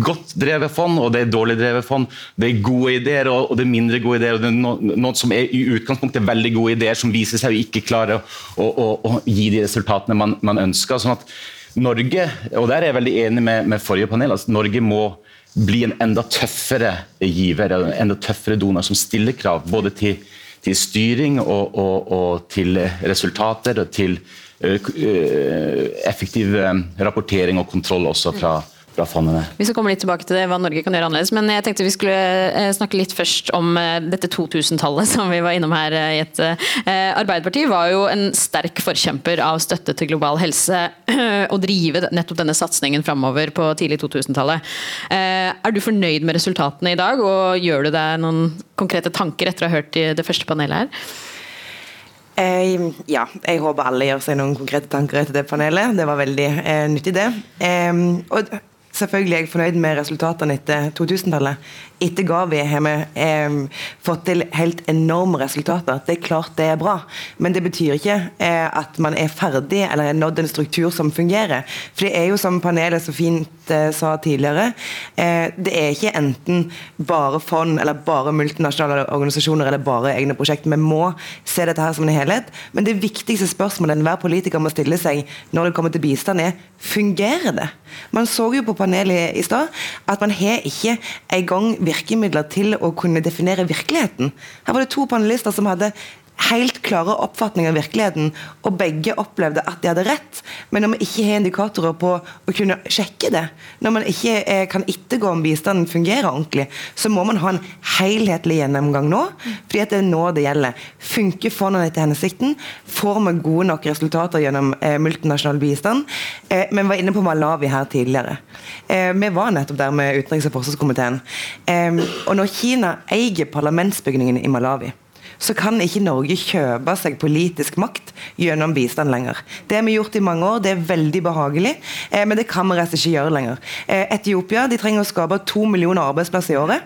godt drevet fond, og det er dårlig drevet fond. Det er gode ideer, og, og det er mindre gode ideer. og det er noe, noe som er i utgangspunktet veldig gode ideer, som viser seg å ikke klare å, å, å gi de resultatene man, man, ønsker. sånn at Norge, og der er jeg veldig enig med, med forrige panel, altså Norge må bli en enda tøffere giver, en enda tøffere donor, som stiller krav både til, til styring og, og, og, til resultater og til effektiv rapportering og kontroll også fra. Vi skal komme litt tilbake til det, hva Norge kan gjøre annerledes. Men jeg tenkte vi skulle eh, snakke litt først om eh, dette 2000-tallet som vi var innom her. i et Arbeiderpartiet var jo en sterk forkjemper av støtte til global helse. Og drive nettopp denne satsingen framover på tidlig 2000-tallet. Er du fornøyd med resultatene i dag, og gjør du deg noen konkrete tanker etter å ha hørt det første panelet her? Eh, ja, jeg håper alle gjør seg noen konkrete tanker etter det panelet. Det var veldig eh, nyttig, det. Eh, og Selvfølgelig er jeg fornøyd med resultatene etter 2000-tallet. Etter Gavi har vi eh, fått til helt enorme resultater. Det er klart det er bra, men det betyr ikke eh, at man er ferdig eller har nådd en struktur som fungerer. For det er jo som panelet så fint eh, sa tidligere, eh, det er ikke enten bare fond eller bare multinasjonale organisasjoner eller bare egne prosjekter. Vi må se dette her som en helhet. Men det viktigste spørsmålet enhver politiker må stille seg når det kommer til bistand, er fungerer det? Man så jo på panelet i stad, at man har ikke engang virkemidler til å kunne definere virkeligheten. Her var det to panelister som hadde helt klare oppfatninger av virkeligheten, og begge opplevde at de hadde rett. Men når vi ikke har indikatorer på å kunne sjekke det, når man ikke kan ettergå om bistanden fungerer ordentlig, så må man ha en helhetlig gjennomgang nå. fordi at det er nå det gjelder. Funker fondene etter hensikten? Får vi gode nok resultater gjennom eh, multinasjonal bistand? Eh, men var inne på Malawi her tidligere. Eh, vi var nettopp der med utenriks- og forsvarskomiteen. Eh, og når Kina eier parlamentsbygningen i Malawi så kan ikke Norge kjøpe seg politisk makt gjennom bistand lenger. Det har vi gjort i mange år, det er veldig behagelig, eh, men det kan vi rett og slett ikke gjøre lenger. Eh, Etiopia de trenger å skape to millioner arbeidsplasser i året.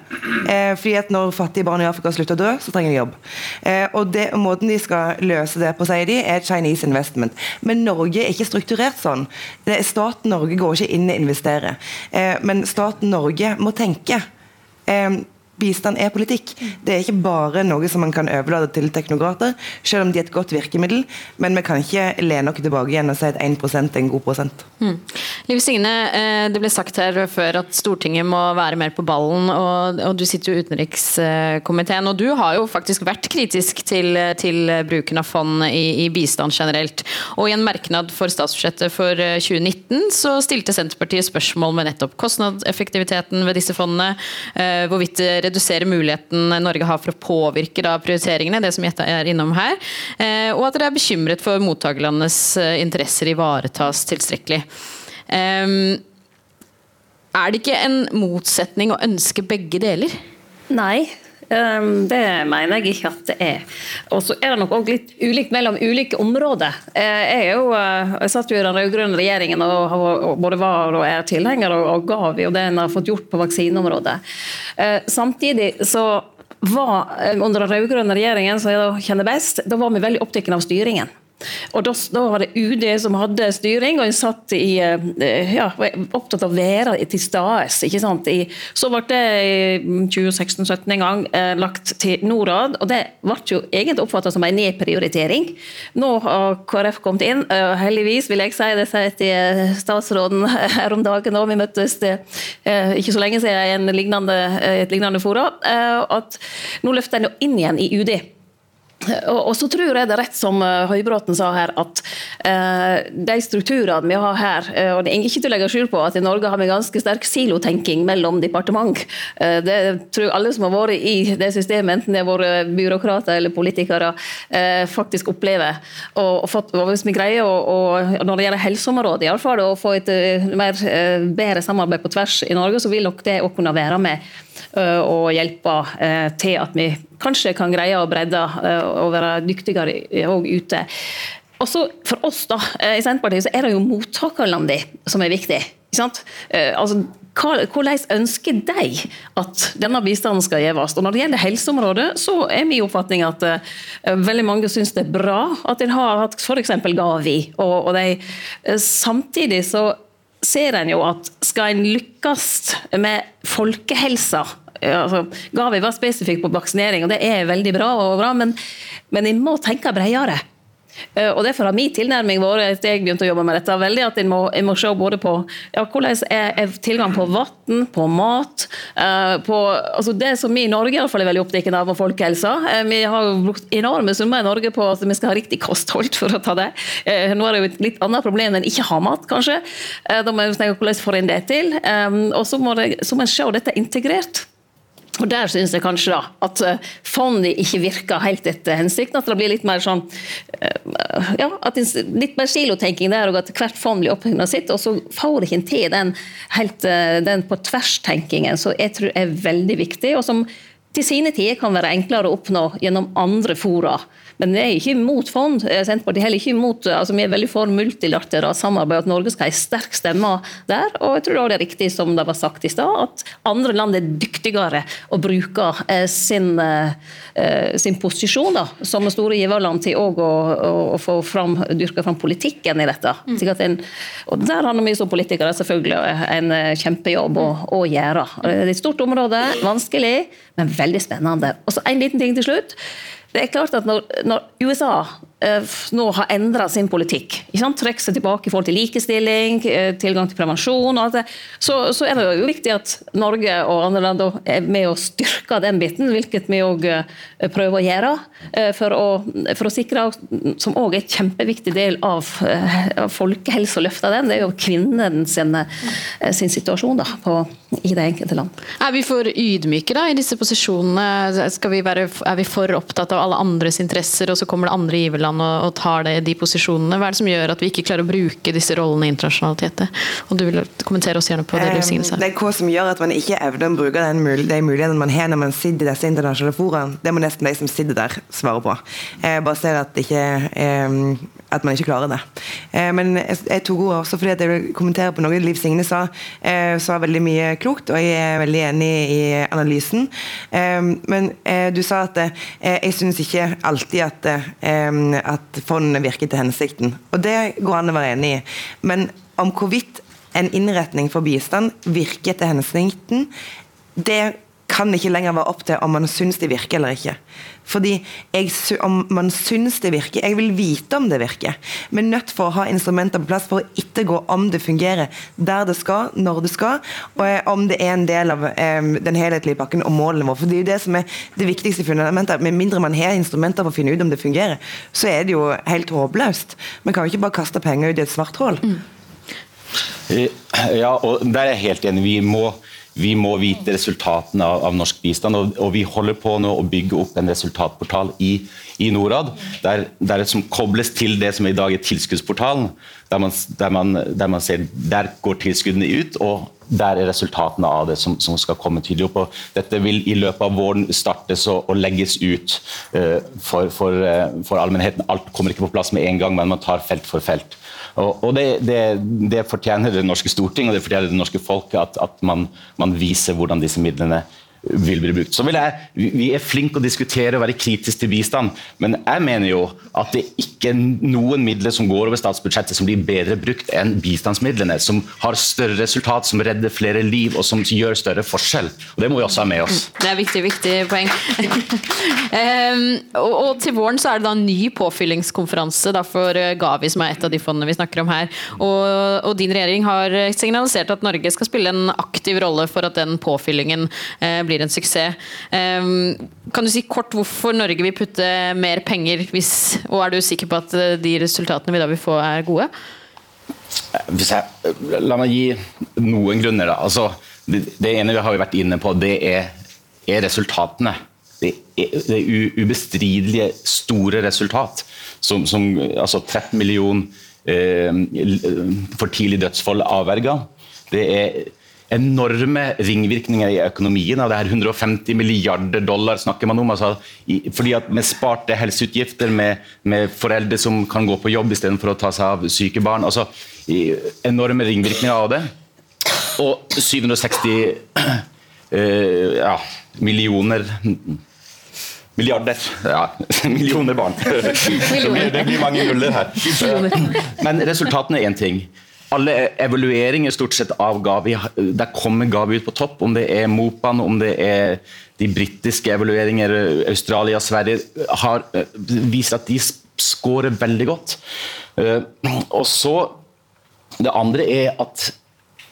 Eh, fordi at når fattige barn i Afrika slutter å dø, så trenger de jobb. Eh, og det, Måten de skal løse det på, sier de, er Chinese investment. Men Norge er ikke strukturert sånn. Det staten Norge går ikke inn og investerer. Eh, men staten Norge må tenke. Eh, bistand er politikk. Det er ikke bare noe som man kan overlate til teknokrater, selv om de er et godt virkemiddel. Men vi kan ikke lene oss tilbake igjen og si at 1 er en god prosent. Mm. Liv Signe, eh, det ble sagt her før at Stortinget må være mer på ballen. og, og Du sitter jo i utenrikskomiteen, og du har jo faktisk vært kritisk til, til bruken av fond i, i, bistand generelt. Og I en merknad for statsbudsjettet for 2019 så stilte Senterpartiet spørsmål med nettopp kostnadseffektiviteten ved disse fondene. Eh, hvorvidt redusere muligheten Norge har for å påvirke da, prioriteringene, det som Jette er innom her. Eh, og at dere er bekymret for mottakerlandenes eh, interesser ivaretas tilstrekkelig. Um, er det ikke en motsetning å ønske begge deler? Nei, det mener jeg ikke at det er. Og så er det nok òg litt ulikt mellom ulike områder. Uh, jeg, jo, uh, jeg satt jo i den rød-grønne regjeringen og, både var og er tilhenger og gav jo det en har fått gjort på vaksineområdet. Uh, samtidig så var under den rød-grønne regjeringen, som jeg kjenner best, da var vi veldig opptatt av styringen. Og da, da, var det UD som hadde styring, og en satt i, eh, ja, opptatt av å være til stede. Så ble det i 2016-2017 en gang eh, lagt til Norad, og det ble jo egentlig oppfattet som en nedprioritering. Nå har KrF kommet inn, og heldigvis vil jeg si det sier til eh, statsråden her om dagen, og vi møttes det, ikke så lenge siden i et lignende fora, at nå løfter en inn igjen i UD. Og så tror jeg det er rett som eh, Høybråten sa her, at uh, de strukturene vi har her uh, og Det er ikke til å legge skjul på at i Norge har vi ganske sterk silotenking mellom departement. Det tror jeg alle som har vært i det systemet, enten det har vært byråkrater eller politikere, faktisk opplever. Og, hvis vi greier å, når det gjelder helseområdet, i alle fall, å få et mer, bedre samarbeid på tvers i Norge, så vil nok det å kunne være med og hjelpe til at vi kanskje kan greie å bredde og være dyktigere òg ute. Også for oss da, i Senterpartiet så er det jo mottakerlandene som er viktig. Altså, hvordan ønsker de at denne bistanden skal gis? Og Når det gjelder helseområdet, så er min oppfatning at uh, veldig mange syns det er bra at en har hatt f.eks. Gavi. Og, og de, uh, samtidig så ser en jo at skal en lykkes med folkehelsa altså, Gavi var spesifikk på vaksinering, og det er veldig bra, bra men, men en må tenke bredere. Eh, og Derfor har min tilnærming vært jeg begynte å jobbe med dette, veldig at en må, må se både på ja, hvordan er, er tilgang på vann, på mat uh, på, altså Det som vi i Norge i fall er veldig opptatt av, og folkehelsa. Uh, vi har brukt enorme summer i Norge på at vi skal ha riktig kosthold, for å ta det. Uh, nå er det jo et litt annet problem enn ikke ha mat, kanskje. da må vi snakke hvordan får en det til. Um, og så må, det, så må en se dette integrert. Og Der syns jeg kanskje da at eh, fondet ikke virker helt etter hensikten. At det blir litt mer sånn eh, ja, litt mer silotenking der, og at hvert fond blir opphengt av sitt. Og så får ikke til den, helt, eh, den på tvers-tenkingen som jeg tror er veldig viktig, og som til sine tider kan være enklere å oppnå gjennom andre fora. Men vi er ikke imot fond. Eh, Senterpartiet er heller ikke imot, eh, altså vi er veldig for multilateralt samarbeid, at Norge skal ha en sterk stemme der. Og jeg tror også det er riktig som det var sagt i stad, at andre land er dyktigere å bruke eh, sin, sin posisjon da, som store giverland til å, å, å få fram, dyrke fram politikken i dette. Mm. En, og Der har vi som politikere selvfølgelig en kjempejobb å, å gjøre. Det er et stort område, vanskelig, men veldig spennende. Og så En liten ting til slutt. Det er klart at når, når USA nå har endra sin politikk. Trekker seg tilbake i forhold til likestilling, eh, tilgang til prevensjon og alt det. Så, så, er det jo viktig at Norge og andre land er med å styrke den biten, hvilket vi òg prøver å gjøre. For å, for å sikre, som òg er en kjempeviktig del av, av folkehelseløftet, den, det er jo kvinnen sin, sin situasjon da, på, i det enkelte land. Er vi for ydmyke da, i disse posisjonene? Vi være, er vi for opptatt av alle andres interesser, og så kommer det andre giverland og, og tar det, de posisjonene? Hva er det som gjør at vi ikke klarer å bruke disse rollene internasjonalt? Jette? Og Du vil kommentere oss gjerne på det, Liv Signe. Det er hva som gjør at man ikke evner å bruke den mul de mulighetene man har når man sitter i disse internasjonale fora. Det må nesten de som sitter der, svare på. Jeg bare ser at, det ikke, eh, at man ikke klarer det. Eh, men jeg, jeg tok ordet også fordi at jeg vil kommentere på noe Liv Signe sa. Eh, sa veldig mye klokt, og jeg er veldig enig i analysen. Eh, men eh, du sa at eh, jeg syns ikke alltid at, at fondene virker til hensikten. Og det går an å være enig i. Men om hvorvidt en innretning for bistand virker til hensikten, det kan ikke lenger være opp til om man syns det virker eller ikke. Fordi jeg, om man syns det virker Jeg vil vite om det virker. Vi er nødt for å ha instrumenter på plass for å ettergå om det fungerer der det skal, når det skal, og om det er en del av um, den helhetlige pakken og målene våre. For Det er jo det som er det viktigste fundamentet. Med mindre man har instrumenter for å finne ut om det fungerer, så er det jo helt håpløst. Man kan jo ikke bare kaste penger ut i et svart hull. Mm. Ja, og der er jeg helt enig. Vi må, vi må vite resultatene av, av norsk bistand. Og, og, vi holder på nå å bygge opp en resultatportal i, i Norad, der, der som kobles til det som i dag er tilskuddsportalen. Der man, der man, der man ser der går tilskuddene ut, og der er resultatene av det som, som, skal komme tydelig opp. Og dette vil i løpet av våren startes og, og legges ut uh, for, for, uh, for allmennheten. Alt kommer ikke på plass med en gang, men man tar felt for felt. Og, og det, det, det, fortjener det norske storting og det fortjener det norske folk at, at man, man, viser hvordan disse midlene vil bli brukt. Så vil jeg, Vi er flinke å diskutere og være kritiske til bistand, men jeg mener jo at det ikke er noen midler som går over statsbudsjettet som blir bedre brukt enn bistandsmidlene, som har større resultat, som redder flere liv og som gjør større forskjell. Og Det må vi også ha med oss. Mm, det er viktig, viktig poeng. um, og, og, Til våren så er det da en ny påfyllingskonferanse da, for eh, Gavi, som er et av de fondene vi snakker om her. Og, og, din regjering har signalisert at Norge skal spille en aktiv rolle for at den påfyllingen uh, blir en suksess. Um, kan du si kort hvorfor Norge vil putte mer penger, hvis, og er du sikker på at eh, de resultatene vi da vil få, er gode? Jeg, la meg gi noen grunner. Da. Altså, det, ene vi har vært inne på, det er, er resultatene. Det er, det er ubestridelige store resultat. Som, som altså 13 millioner eh, for tidlig dødsfall avverga. Det er enorme ringvirkninger i økonomien. av det her 150 milliarder dollar snakker man om. Altså, fordi at Med sparte helseutgifter, med, med, foreldre som kan gå på jobb istedenfor å ta seg av syke barn. altså Enorme ringvirkninger av det. Og 760 uh, ja, millioner Milliarder. Ja, millioner barn. det blir mange nuller her. Men resultatene er én ting alle evalueringer stort sett av Gavi, der kommer Gavi ut på topp. Om det er Mopan, om det er de britiske evalueringer, Australia, Sverige, har eh, vist at de scorer veldig godt. Eh, og så Det andre er at,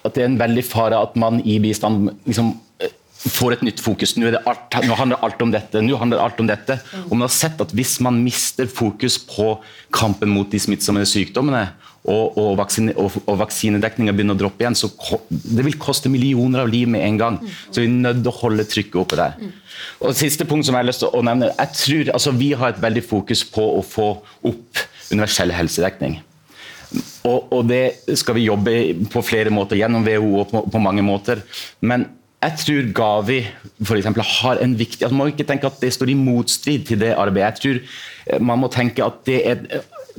at det er en veldig fare at man i bistand liksom eh, får et nytt fokus. Nå, alt, nå, handler alt om dette. nå handler alt om dette. Og man har sett at Hvis man mister fokus på kampen mot de smittsomme sykdommene, og, og, vaksine, og, og vaksinedekninga begynner å droppe igjen, så det vil koste millioner av liv med en gang. Så vi er nødt til å holde trykket oppe der. Og Siste punkt som jeg har lyst til å nevne. jeg tror, altså Vi har et veldig fokus på å få opp universell helsedekning. Og, og, det skal vi jobbe på flere måter, gjennom WHO og på, på mange måter. Men jeg tror Gavi for eksempel, har en viktig altså Man må ikke tenke at det står i motstrid til det arbeidet. Jeg tror eh, man må tenke at det er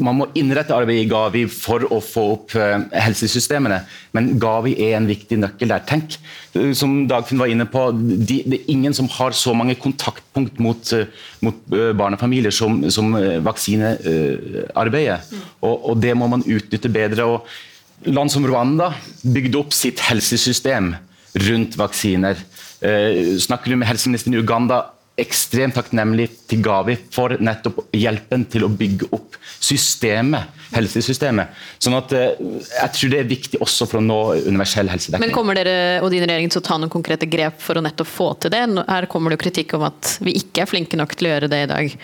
man må innrette arbeidet i Gavi for å få opp uh, helsesystemene, men Gavi er en viktig nøkkel der. Tenk, uh, som Dagfinn var inne på, de, det er ingen som har så mange kontaktpunkt mot, uh, mot barnefamilier som, som vaksinearbeidet. Og, og, det må man utnytte bedre. Og land som Rwanda bygde opp sitt helsesystem rundt vaksiner. snakker du med helseministeren i Uganda ekstremt takknemlig til Gavi for nettopp hjelpen til å bygge opp systemet, helsesystemet. Sånn at eh, Jeg tror det er viktig også for å nå universell helsedekning. Men kommer dere og din regjering til å ta noen konkrete grep for å nettopp få til det? Her kommer det jo kritikk om at vi ikke er flinke nok til å gjøre det i dag.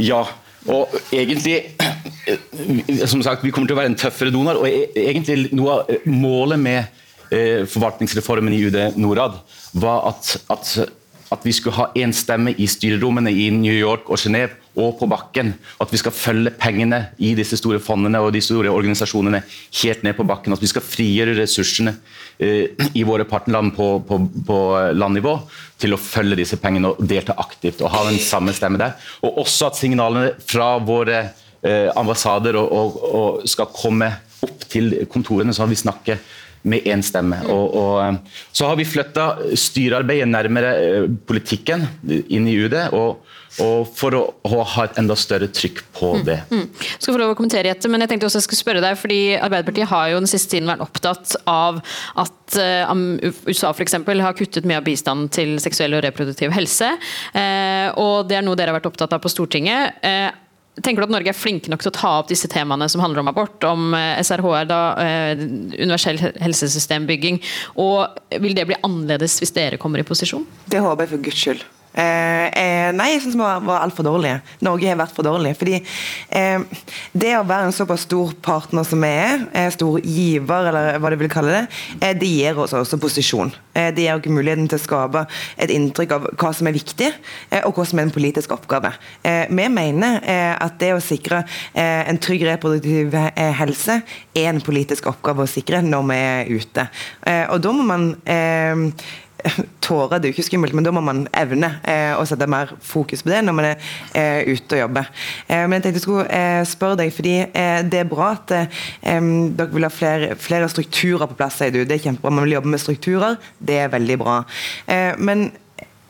Ja, og egentlig Som sagt, vi kommer til å være en tøffere donor. og e- egentlig Noe av målet med eh, forvaltningsreformen i UD Norad var at, at, at vi skulle ha én stemme i styrerommene i New York og Genéve og på bakken. At vi skal følge pengene i disse store fondene og de store organisasjonene helt ned på bakken. At vi skal frigjøre ressursene eh, i våre partnerland på, på, på landnivå til å følge disse pengene og delta aktivt og ha den samme stemme der. Og også at signalene fra våre eh, ambassader og, og, og skal komme opp til kontorene, så vi snakker med én stemme. Og, og, eh, så har vi flytta styrearbeidet nærmere eh, politikken inn i UD. og og for å, å, ha et enda større trykk på det. Mm. Mm. Skal få lov å kommentere etter, men jeg tenkte også jeg skulle spørre deg, fordi Arbeiderpartiet har jo den siste tiden vært opptatt av at uh, USA f.eks. har kuttet mye av bistanden til seksuell og reproduktiv helse. Uh, og Det er noe dere har vært opptatt av på Stortinget. Uh, Tenker du at Norge er flinke nok til å ta opp disse temaene som handler om abort, om SRHR, da, universell helsesystembygging, og vil det bli annerledes hvis dere kommer i posisjon? Det håper jeg for guds skyld. Eh, eh, nei, jeg syns vi var, var altfor dårlige. Norge har vært for dårlig. Fordi eh, det å være en såpass stor partner som vi er, eh, stor giver, eller hva du vil kalle det, eh, det gir oss også posisjon. Eh, det gir oss muligheten til å skape et inntrykk av hva som er viktig, og hva som er en politisk oppgave. vi mener at det å sikre en trygg reproduktiv helse er en politisk oppgave å sikre når vi er ute. og da må man tårer det er jo ikke skummelt, men da må man evne eh, å sette mer fokus på det når man er eh, ute og jobber. Eh, men jeg tenkte jeg skulle eh, spørre deg, fordi eh, det er bra at eh, dere vil ha flere, flere, strukturer på plass, sier du. Det er kjempebra. Man vil jobbe med strukturer. Det er veldig bra. men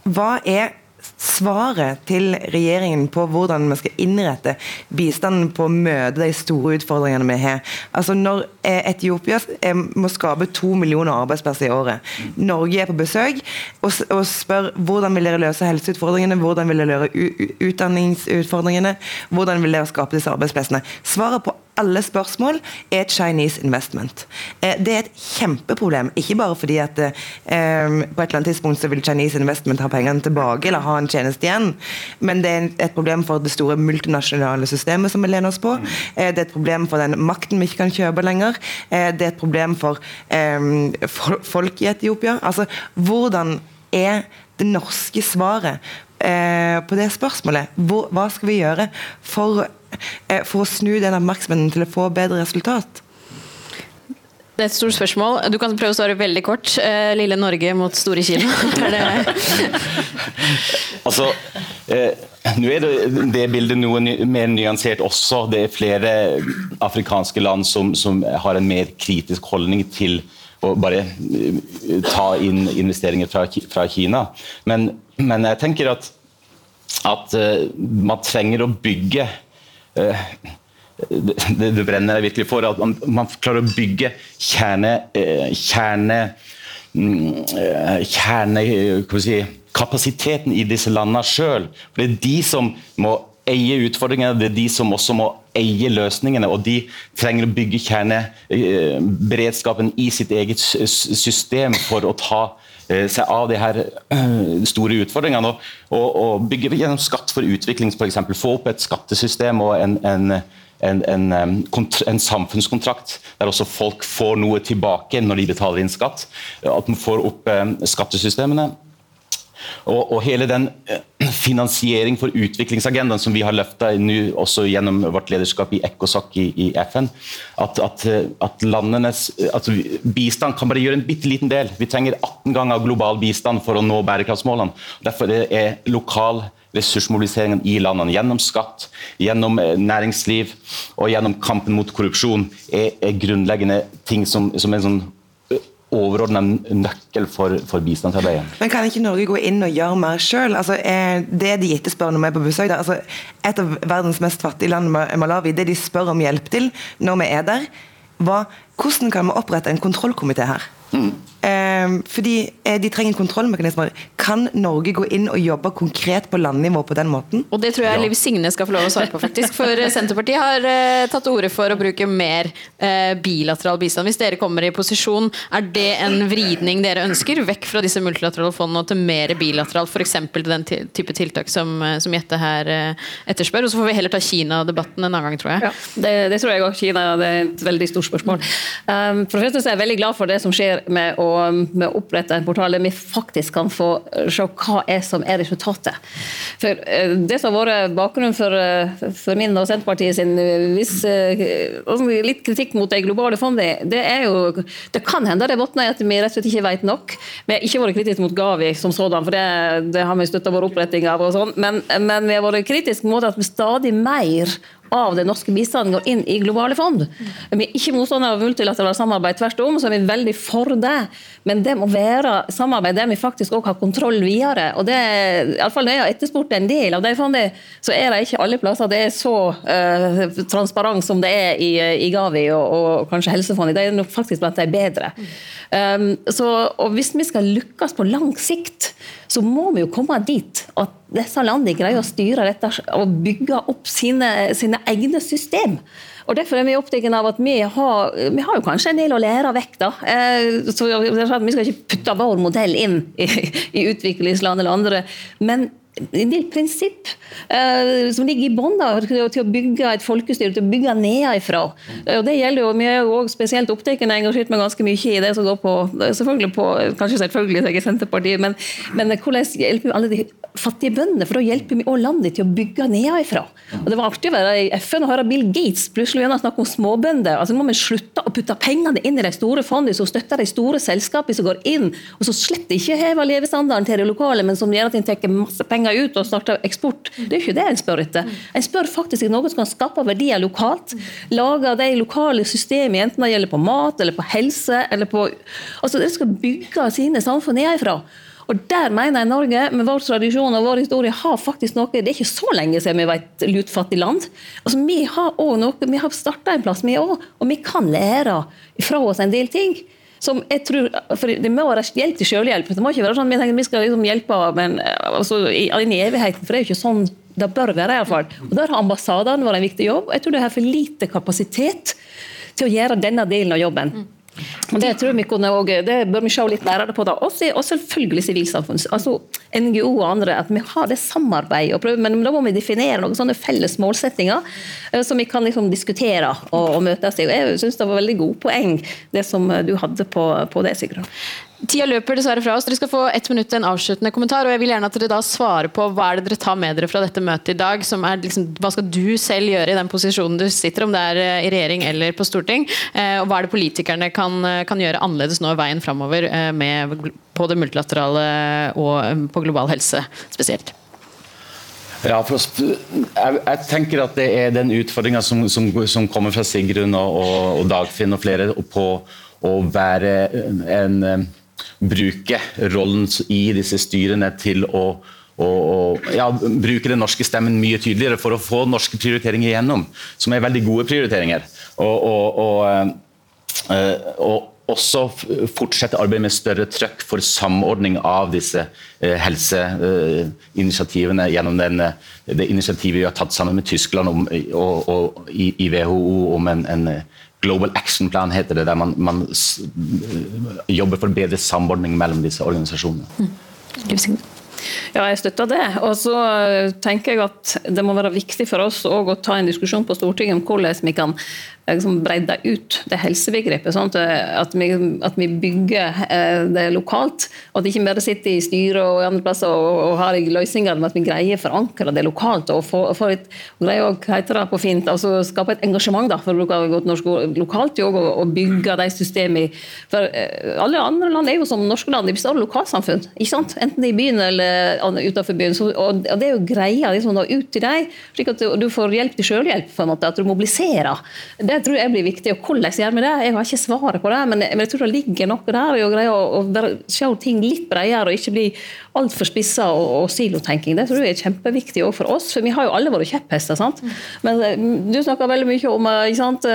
hva er svaret til regjeringen på hvordan vi skal innrette bistanden på å møte de store utfordringene vi har. Altså Når eh, Etiopia eh, må skape to millioner arbeidsplasser i året, Norge er på besøk og, spør hvordan vil dere løse helseutfordringene, hvordan vil dere løse utdanningsutfordringene, hvordan vil dere skape disse arbeidsplassene. Svaret på alle spørsmål er Chinese investment. Eh, det er et kjempeproblem. Ikke bare fordi at eh, på et eller annet tidspunkt så vil Chinese investment ha pengene tilbake eller ha en tjeneste igjen, men det er et problem for det store multinasjonale systemet som vi lener oss på. Eh, det er et problem for den makten vi ikke kan kjøpe lenger. Det er et problem for folk i Etiopia. Altså, hvordan er det norske svaret på det spørsmålet? hva skal vi gjøre for Eh, for å snu den oppmerksomheten til å få bedre resultat? Det er et stort spørsmål. Du kan prøve å svare veldig kort. Eh, lille Norge mot store Kina. altså, eh, nå er det, det bildet noe mer nyansert også. Det er flere afrikanske land som, som har en mer kritisk holdning til å bare eh, ta inn investeringer fra, fra Kina. Men, men, jeg tenker at, at man trenger å bygge Eh, det, det, brenner jeg virkelig for. At man, man klarer å bygge kjerne, eh, kjerne, mm, eh, si, i disse landene sjøl. Det er de som må eie utfordringene, det er de som også må eie løsningene. Og de trenger å bygge kjerneberedskapen i sitt eget system for å ta seg av de her store utfordringene. Og, og, bygge gjennom skatt for utvikling, f.eks. Få opp et skattesystem og en, en, en, en, samfunnskontrakt der også folk får noe tilbake når de betaler inn skatt. At man får opp skattesystemene. Og, og, hele den eh, finansiering for utviklingsagendaen som vi har løfta også gjennom vårt lederskap i ECOSOC i, i FN, at, at, at, landenes altså Bistand kan bare gjøre en bitte liten del. Vi trenger 18 ganger global bistand for å nå bærekraftsmålene. Derfor er lokal ressursmobiliseringen i landene gjennom skatt, gjennom eh, næringsliv og gjennom kampen mot korrupsjon er, er grunnleggende ting som, som en sånn overordna nøkkel for, for bistandsarbeidet. Men Kan ikke Norge gå inn og gjøre mer sjøl? Altså, det de etterspør når vi er på besøk altså, Et av verdens mest fattige land, Malawi, det de spør om hjelp til når vi er der, var hvordan kan vi opprette en kontrollkomité her? Mm. Eh, fordi eh, de trenger kontrollmekanismer. Kan Norge gå inn og jobbe konkret på landnivå på den måten? Og det tror jeg Liv Signe skal få lov å svare på, faktisk. For eh, Senterpartiet har eh, tatt til orde for å bruke mer eh, bilateral bistand. Hvis dere kommer i posisjon, er det en vridning dere ønsker? Vekk fra disse multilaterale fondene og til mer bilateral, f.eks. til den type tiltak som, som Jette her eh, etterspør? Og så får vi heller ta Kina-debatten en annen gang, tror jeg. Ja, det, det tror jeg òg. Kina det er et veldig stort spørsmål. Um, for det første er jeg veldig glad for det som skjer med å, med å opprette en portal der vi faktisk kan få se hva er som er resultatet. For uh, Det som har vært bakgrunnen for, uh, for min og Senterpartiet sin viss, litt kritikk mot de globale fondene, det er jo Det kan hende det bunner i at vi rett og slett ikke vet nok. Vi har ikke vært kritiske mot Gavi som sådan, for det, det har vi støtta vår oppretting av. og sånn, men, men vi har vært kritiske mot at vi stadig mer av den norske bistanden går inn i globale fond. Vi er ikke motstandere av multilateralt samarbeid, tvert om, så er vi veldig for det. Men det må være samarbeid der vi faktisk også har kontroll videre. og det, i alle fall Når jeg har etterspurt en del av de fondene, så er det ikke alle plasser det er så uh, transparent som det er i, i Gavi og, og kanskje Helsefondet. Det er nok faktisk blant de bedre. Um, så, og Hvis vi skal lykkes på lang sikt, så må vi jo komme dit at disse landene greier å styre dette og bygge opp sine, sine egne system. Og Derfor er vi opptatt av at vi har, vi har kanskje en del å lære vekk. da. Eh, så Vi skal ikke putte vår modell inn i, i utviklingsland eller andre. Men en del prinsipp eh, som ligger i bånn til å bygge et folkestyre, til å bygge nedenfra. Og det gjelder jo, Vi er jo også spesielt opptatt og engasjert meg ganske mye i det som går på selvfølgelig på, Kanskje selvfølgelig jeg er Senterpartiet, men, men hvordan hjelper vi alle de fattige bøndene? For da hjelper vi også landet til å bygge nedenfra. Og Det var artig å være i FN og høre Bill Gates plutselig begynne å snakke om småbønder. Altså Nå må vi slutte å putte pengene inn i de store fondene som støtter de store selskapene som går inn, og som slett ikke hever levestandarden til de lokale, men som gjør at en tar masse penger penger ut og starte eksport. Det er ikke det en spør etter. En spør faktisk etter noe som kan skape verdier lokalt. Lage de lokale systemene, enten det gjelder på mat eller på helse. eller på... Altså, De skal bygge sine samfunn nedenfra. Og Der mener jeg Norge, med vår tradisjon og vår historie, har faktisk noe Det er ikke så lenge siden vi var et lutfattig land. Altså, Vi har også noe, vi har starta en plass, vi òg, og vi kan lære fra oss en del ting som jeg tror, for Det må være hjelp til selvhjelp. Det må ikke være sånn vi tenker vi skal liksom hjelpe men, altså, inn i evigheten. For det er jo ikke sånn det bør være. i alle fall. Og Der har ambassadene vært en viktig jobb. Jeg tror det har for lite kapasitet til å gjøre denne delen av jobben. Det tror vi kunne også, det bør vi se litt mer på. da. Og selvfølgelig sivilsamfunn. Altså NGO og andre. At vi har det samarbeidet. og prøve, Men da må vi definere noen sånne felles målsettinger eh, som vi kan liksom diskutere og, og møtes i. Jeg syns det var veldig gode poeng det som du hadde på, på det, Sigrun. Tida løper dessverre fra oss. Dere skal få ett minutt en avsluttende kommentar. og jeg vil gjerne at dere da svarer på Hva er det dere tar med dere fra dette møtet i dag? er liksom, Hva skal du selv gjøre i den posisjonen du sitter, om det er eh, i regjering eller på storting? Eh, og hva er det politikerne kan, eh, kan gjøre annerledes nå i veien framover på det multilaterale og på global helse spesielt? Ja, for jeg, jeg, tenker at det er den utfordringa som, som, som, kommer fra Sigrun og, og, og Dagfinn og flere på å være en bruke rollen i disse styrene til å, å, å ja, bruke den norske stemmen mye tydeligere for å få norske prioriteringer igjennom, som er veldig gode prioriteringer. Og, og, og også fortsette arbeidet med større trøkk for samordning av disse eh, helseinitiativene gjennom den, det initiativet vi har tatt sammen med Tyskland om, og, og i, i, WHO om en, en Global Action Plan heter det, der man, man jobber for bedre samordning mellom disse organisasjonene. Mm. Ja, jeg støtter det. Og så tenker jeg at det må være viktig for oss å ta en diskusjon på Stortinget om hvordan vi kan liksom breide ut det helsebegrepet. Sånn at, vi, at, vi, bygger eh, det lokalt. Og at vi ikke bare sitter i styret og andre plasser og, og har løsninger, men at vi greier å forankre det lokalt. Og, få, få et, og greier å heter det på fint, altså skape et engasjement da, for å bruke godt norsk lokalt og, og bygge de systemene. For eh, alle andre land er jo som norske land, de består av lokalsamfunn. ikke sant? Enten i byen eller utenfor byen. Så, og, det er jo greia liksom, da, ut til dem, slik at du får hjelp til selvhjelp, på en måte, at du mobiliserer. Det tror jeg blir viktig. Og hvordan gjør vi det? Jeg har ikke svaret på det, men, men jeg tror det ligger noe der i å greie å, se ting litt bredere og ikke bli altfor spissa og, og, silotenking. Det tror jeg er kjempeviktig òg for oss, for vi har jo alle våre kjepphester. sant? Men eh, du snakker veldig mye om eh, sant,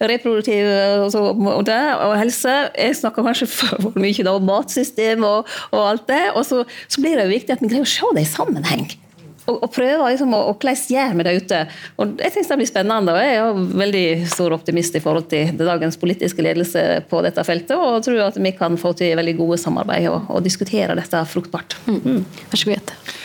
reproduktiv altså, og, det, og helse. Jeg snakker kanskje for mye om matsystem og, og alt det. Og så, så blir det jo viktig at vi greier å se det i sammenheng og, og prøve liksom, å, hvordan gjør vi det ute. Og jeg synes det blir spennende, og jeg er veldig stor optimist i forhold til dagens politiske ledelse på dette feltet, og tror at vi kan få til veldig gode samarbeid og, og diskutere dette fruktbart. Mm. Vær så god, Jette.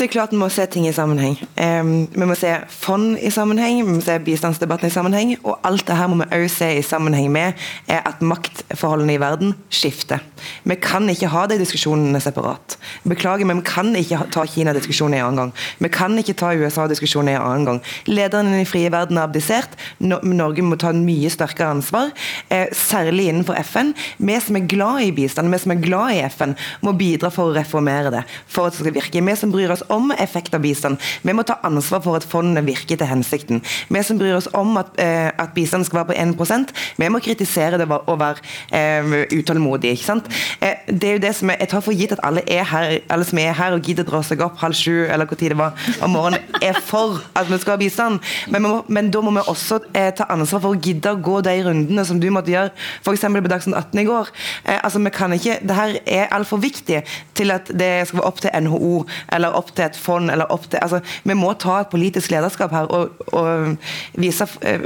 Det er klart Vi må se ting i sammenheng. Um, vi må se fond i sammenheng, vi må se bistandsdebatten i sammenheng. Og alt det her må vi også se i sammenheng med at maktforholdene i verden skifter. Vi kan ikke ha de diskusjonene separat. Beklager, men vi kan ikke ta Kina-diskusjonen en annen gang. Vi kan ikke ta USA-diskusjonen en annen gang. Lederne i den frie verden har abdisert. Norge må ta en mye sterkere ansvar, eh, særlig innenfor FN. Vi som er glad i bistand, vi som er glad i FN, må bidra for å reformere det. for at det skal virke. Vi som bryr oss om effekt av bistand. Vi må ta ansvar for at fondene virker til hensikten. Vi som bryr oss om at, eh, at bistanden skal være på 1% vi må kritisere det og være eh, utålmodige. ikke sant? Eh, det er jo det som jeg, Jeg tar for gitt at alle, er her, alle som er her og gidder å dra seg opp halv sju eller hvor tid det var om morgenen, er for at vi skal ha bistand. Men, men da må vi også eh, ta ansvar for å gidde å gå de rundene som du måtte gjøre, f.eks. på Dagsnytt 18 i går. Eh, altså, vi kan ikke, det her er altfor viktig til at det skal være opp til NHO eller opp til til et fond eller opp til altså, Vi må ta et politisk lederskap her og, og vise eh,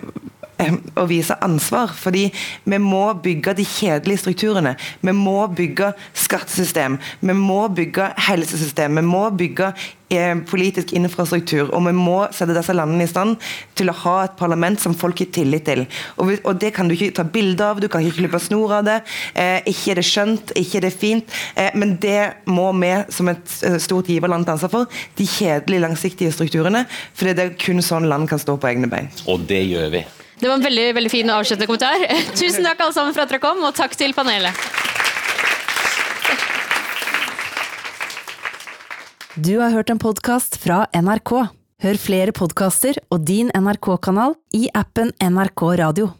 å vise ansvar. Fordi vi må bygge de kjedelige strukturene. Vi må bygge skattesystem, vi må bygge helsesystem, vi må bygge eh, politisk infrastruktur. Og vi må sette disse landene i stand til å ha et parlament som folk har tillit til. Og, og Det kan du ikke ta bilde av, du kan ikke klippe snor av det. Eh, ikke er det skjønt, ikke er det fint. Eh, men det må vi som et eh, stort giverland ta ansvar for. De kjedelige, langsiktige strukturene. For det er kun sånn land kan stå på egne bein. Og det gjør vi. Det var en veldig, veldig fin avsluttende kommentar. Tusen takk alle sammen for at dere kom, og takk til panelet. Du har hørt en podkast fra NRK. Hør flere podkaster og din NRK-kanal i appen NRK Radio.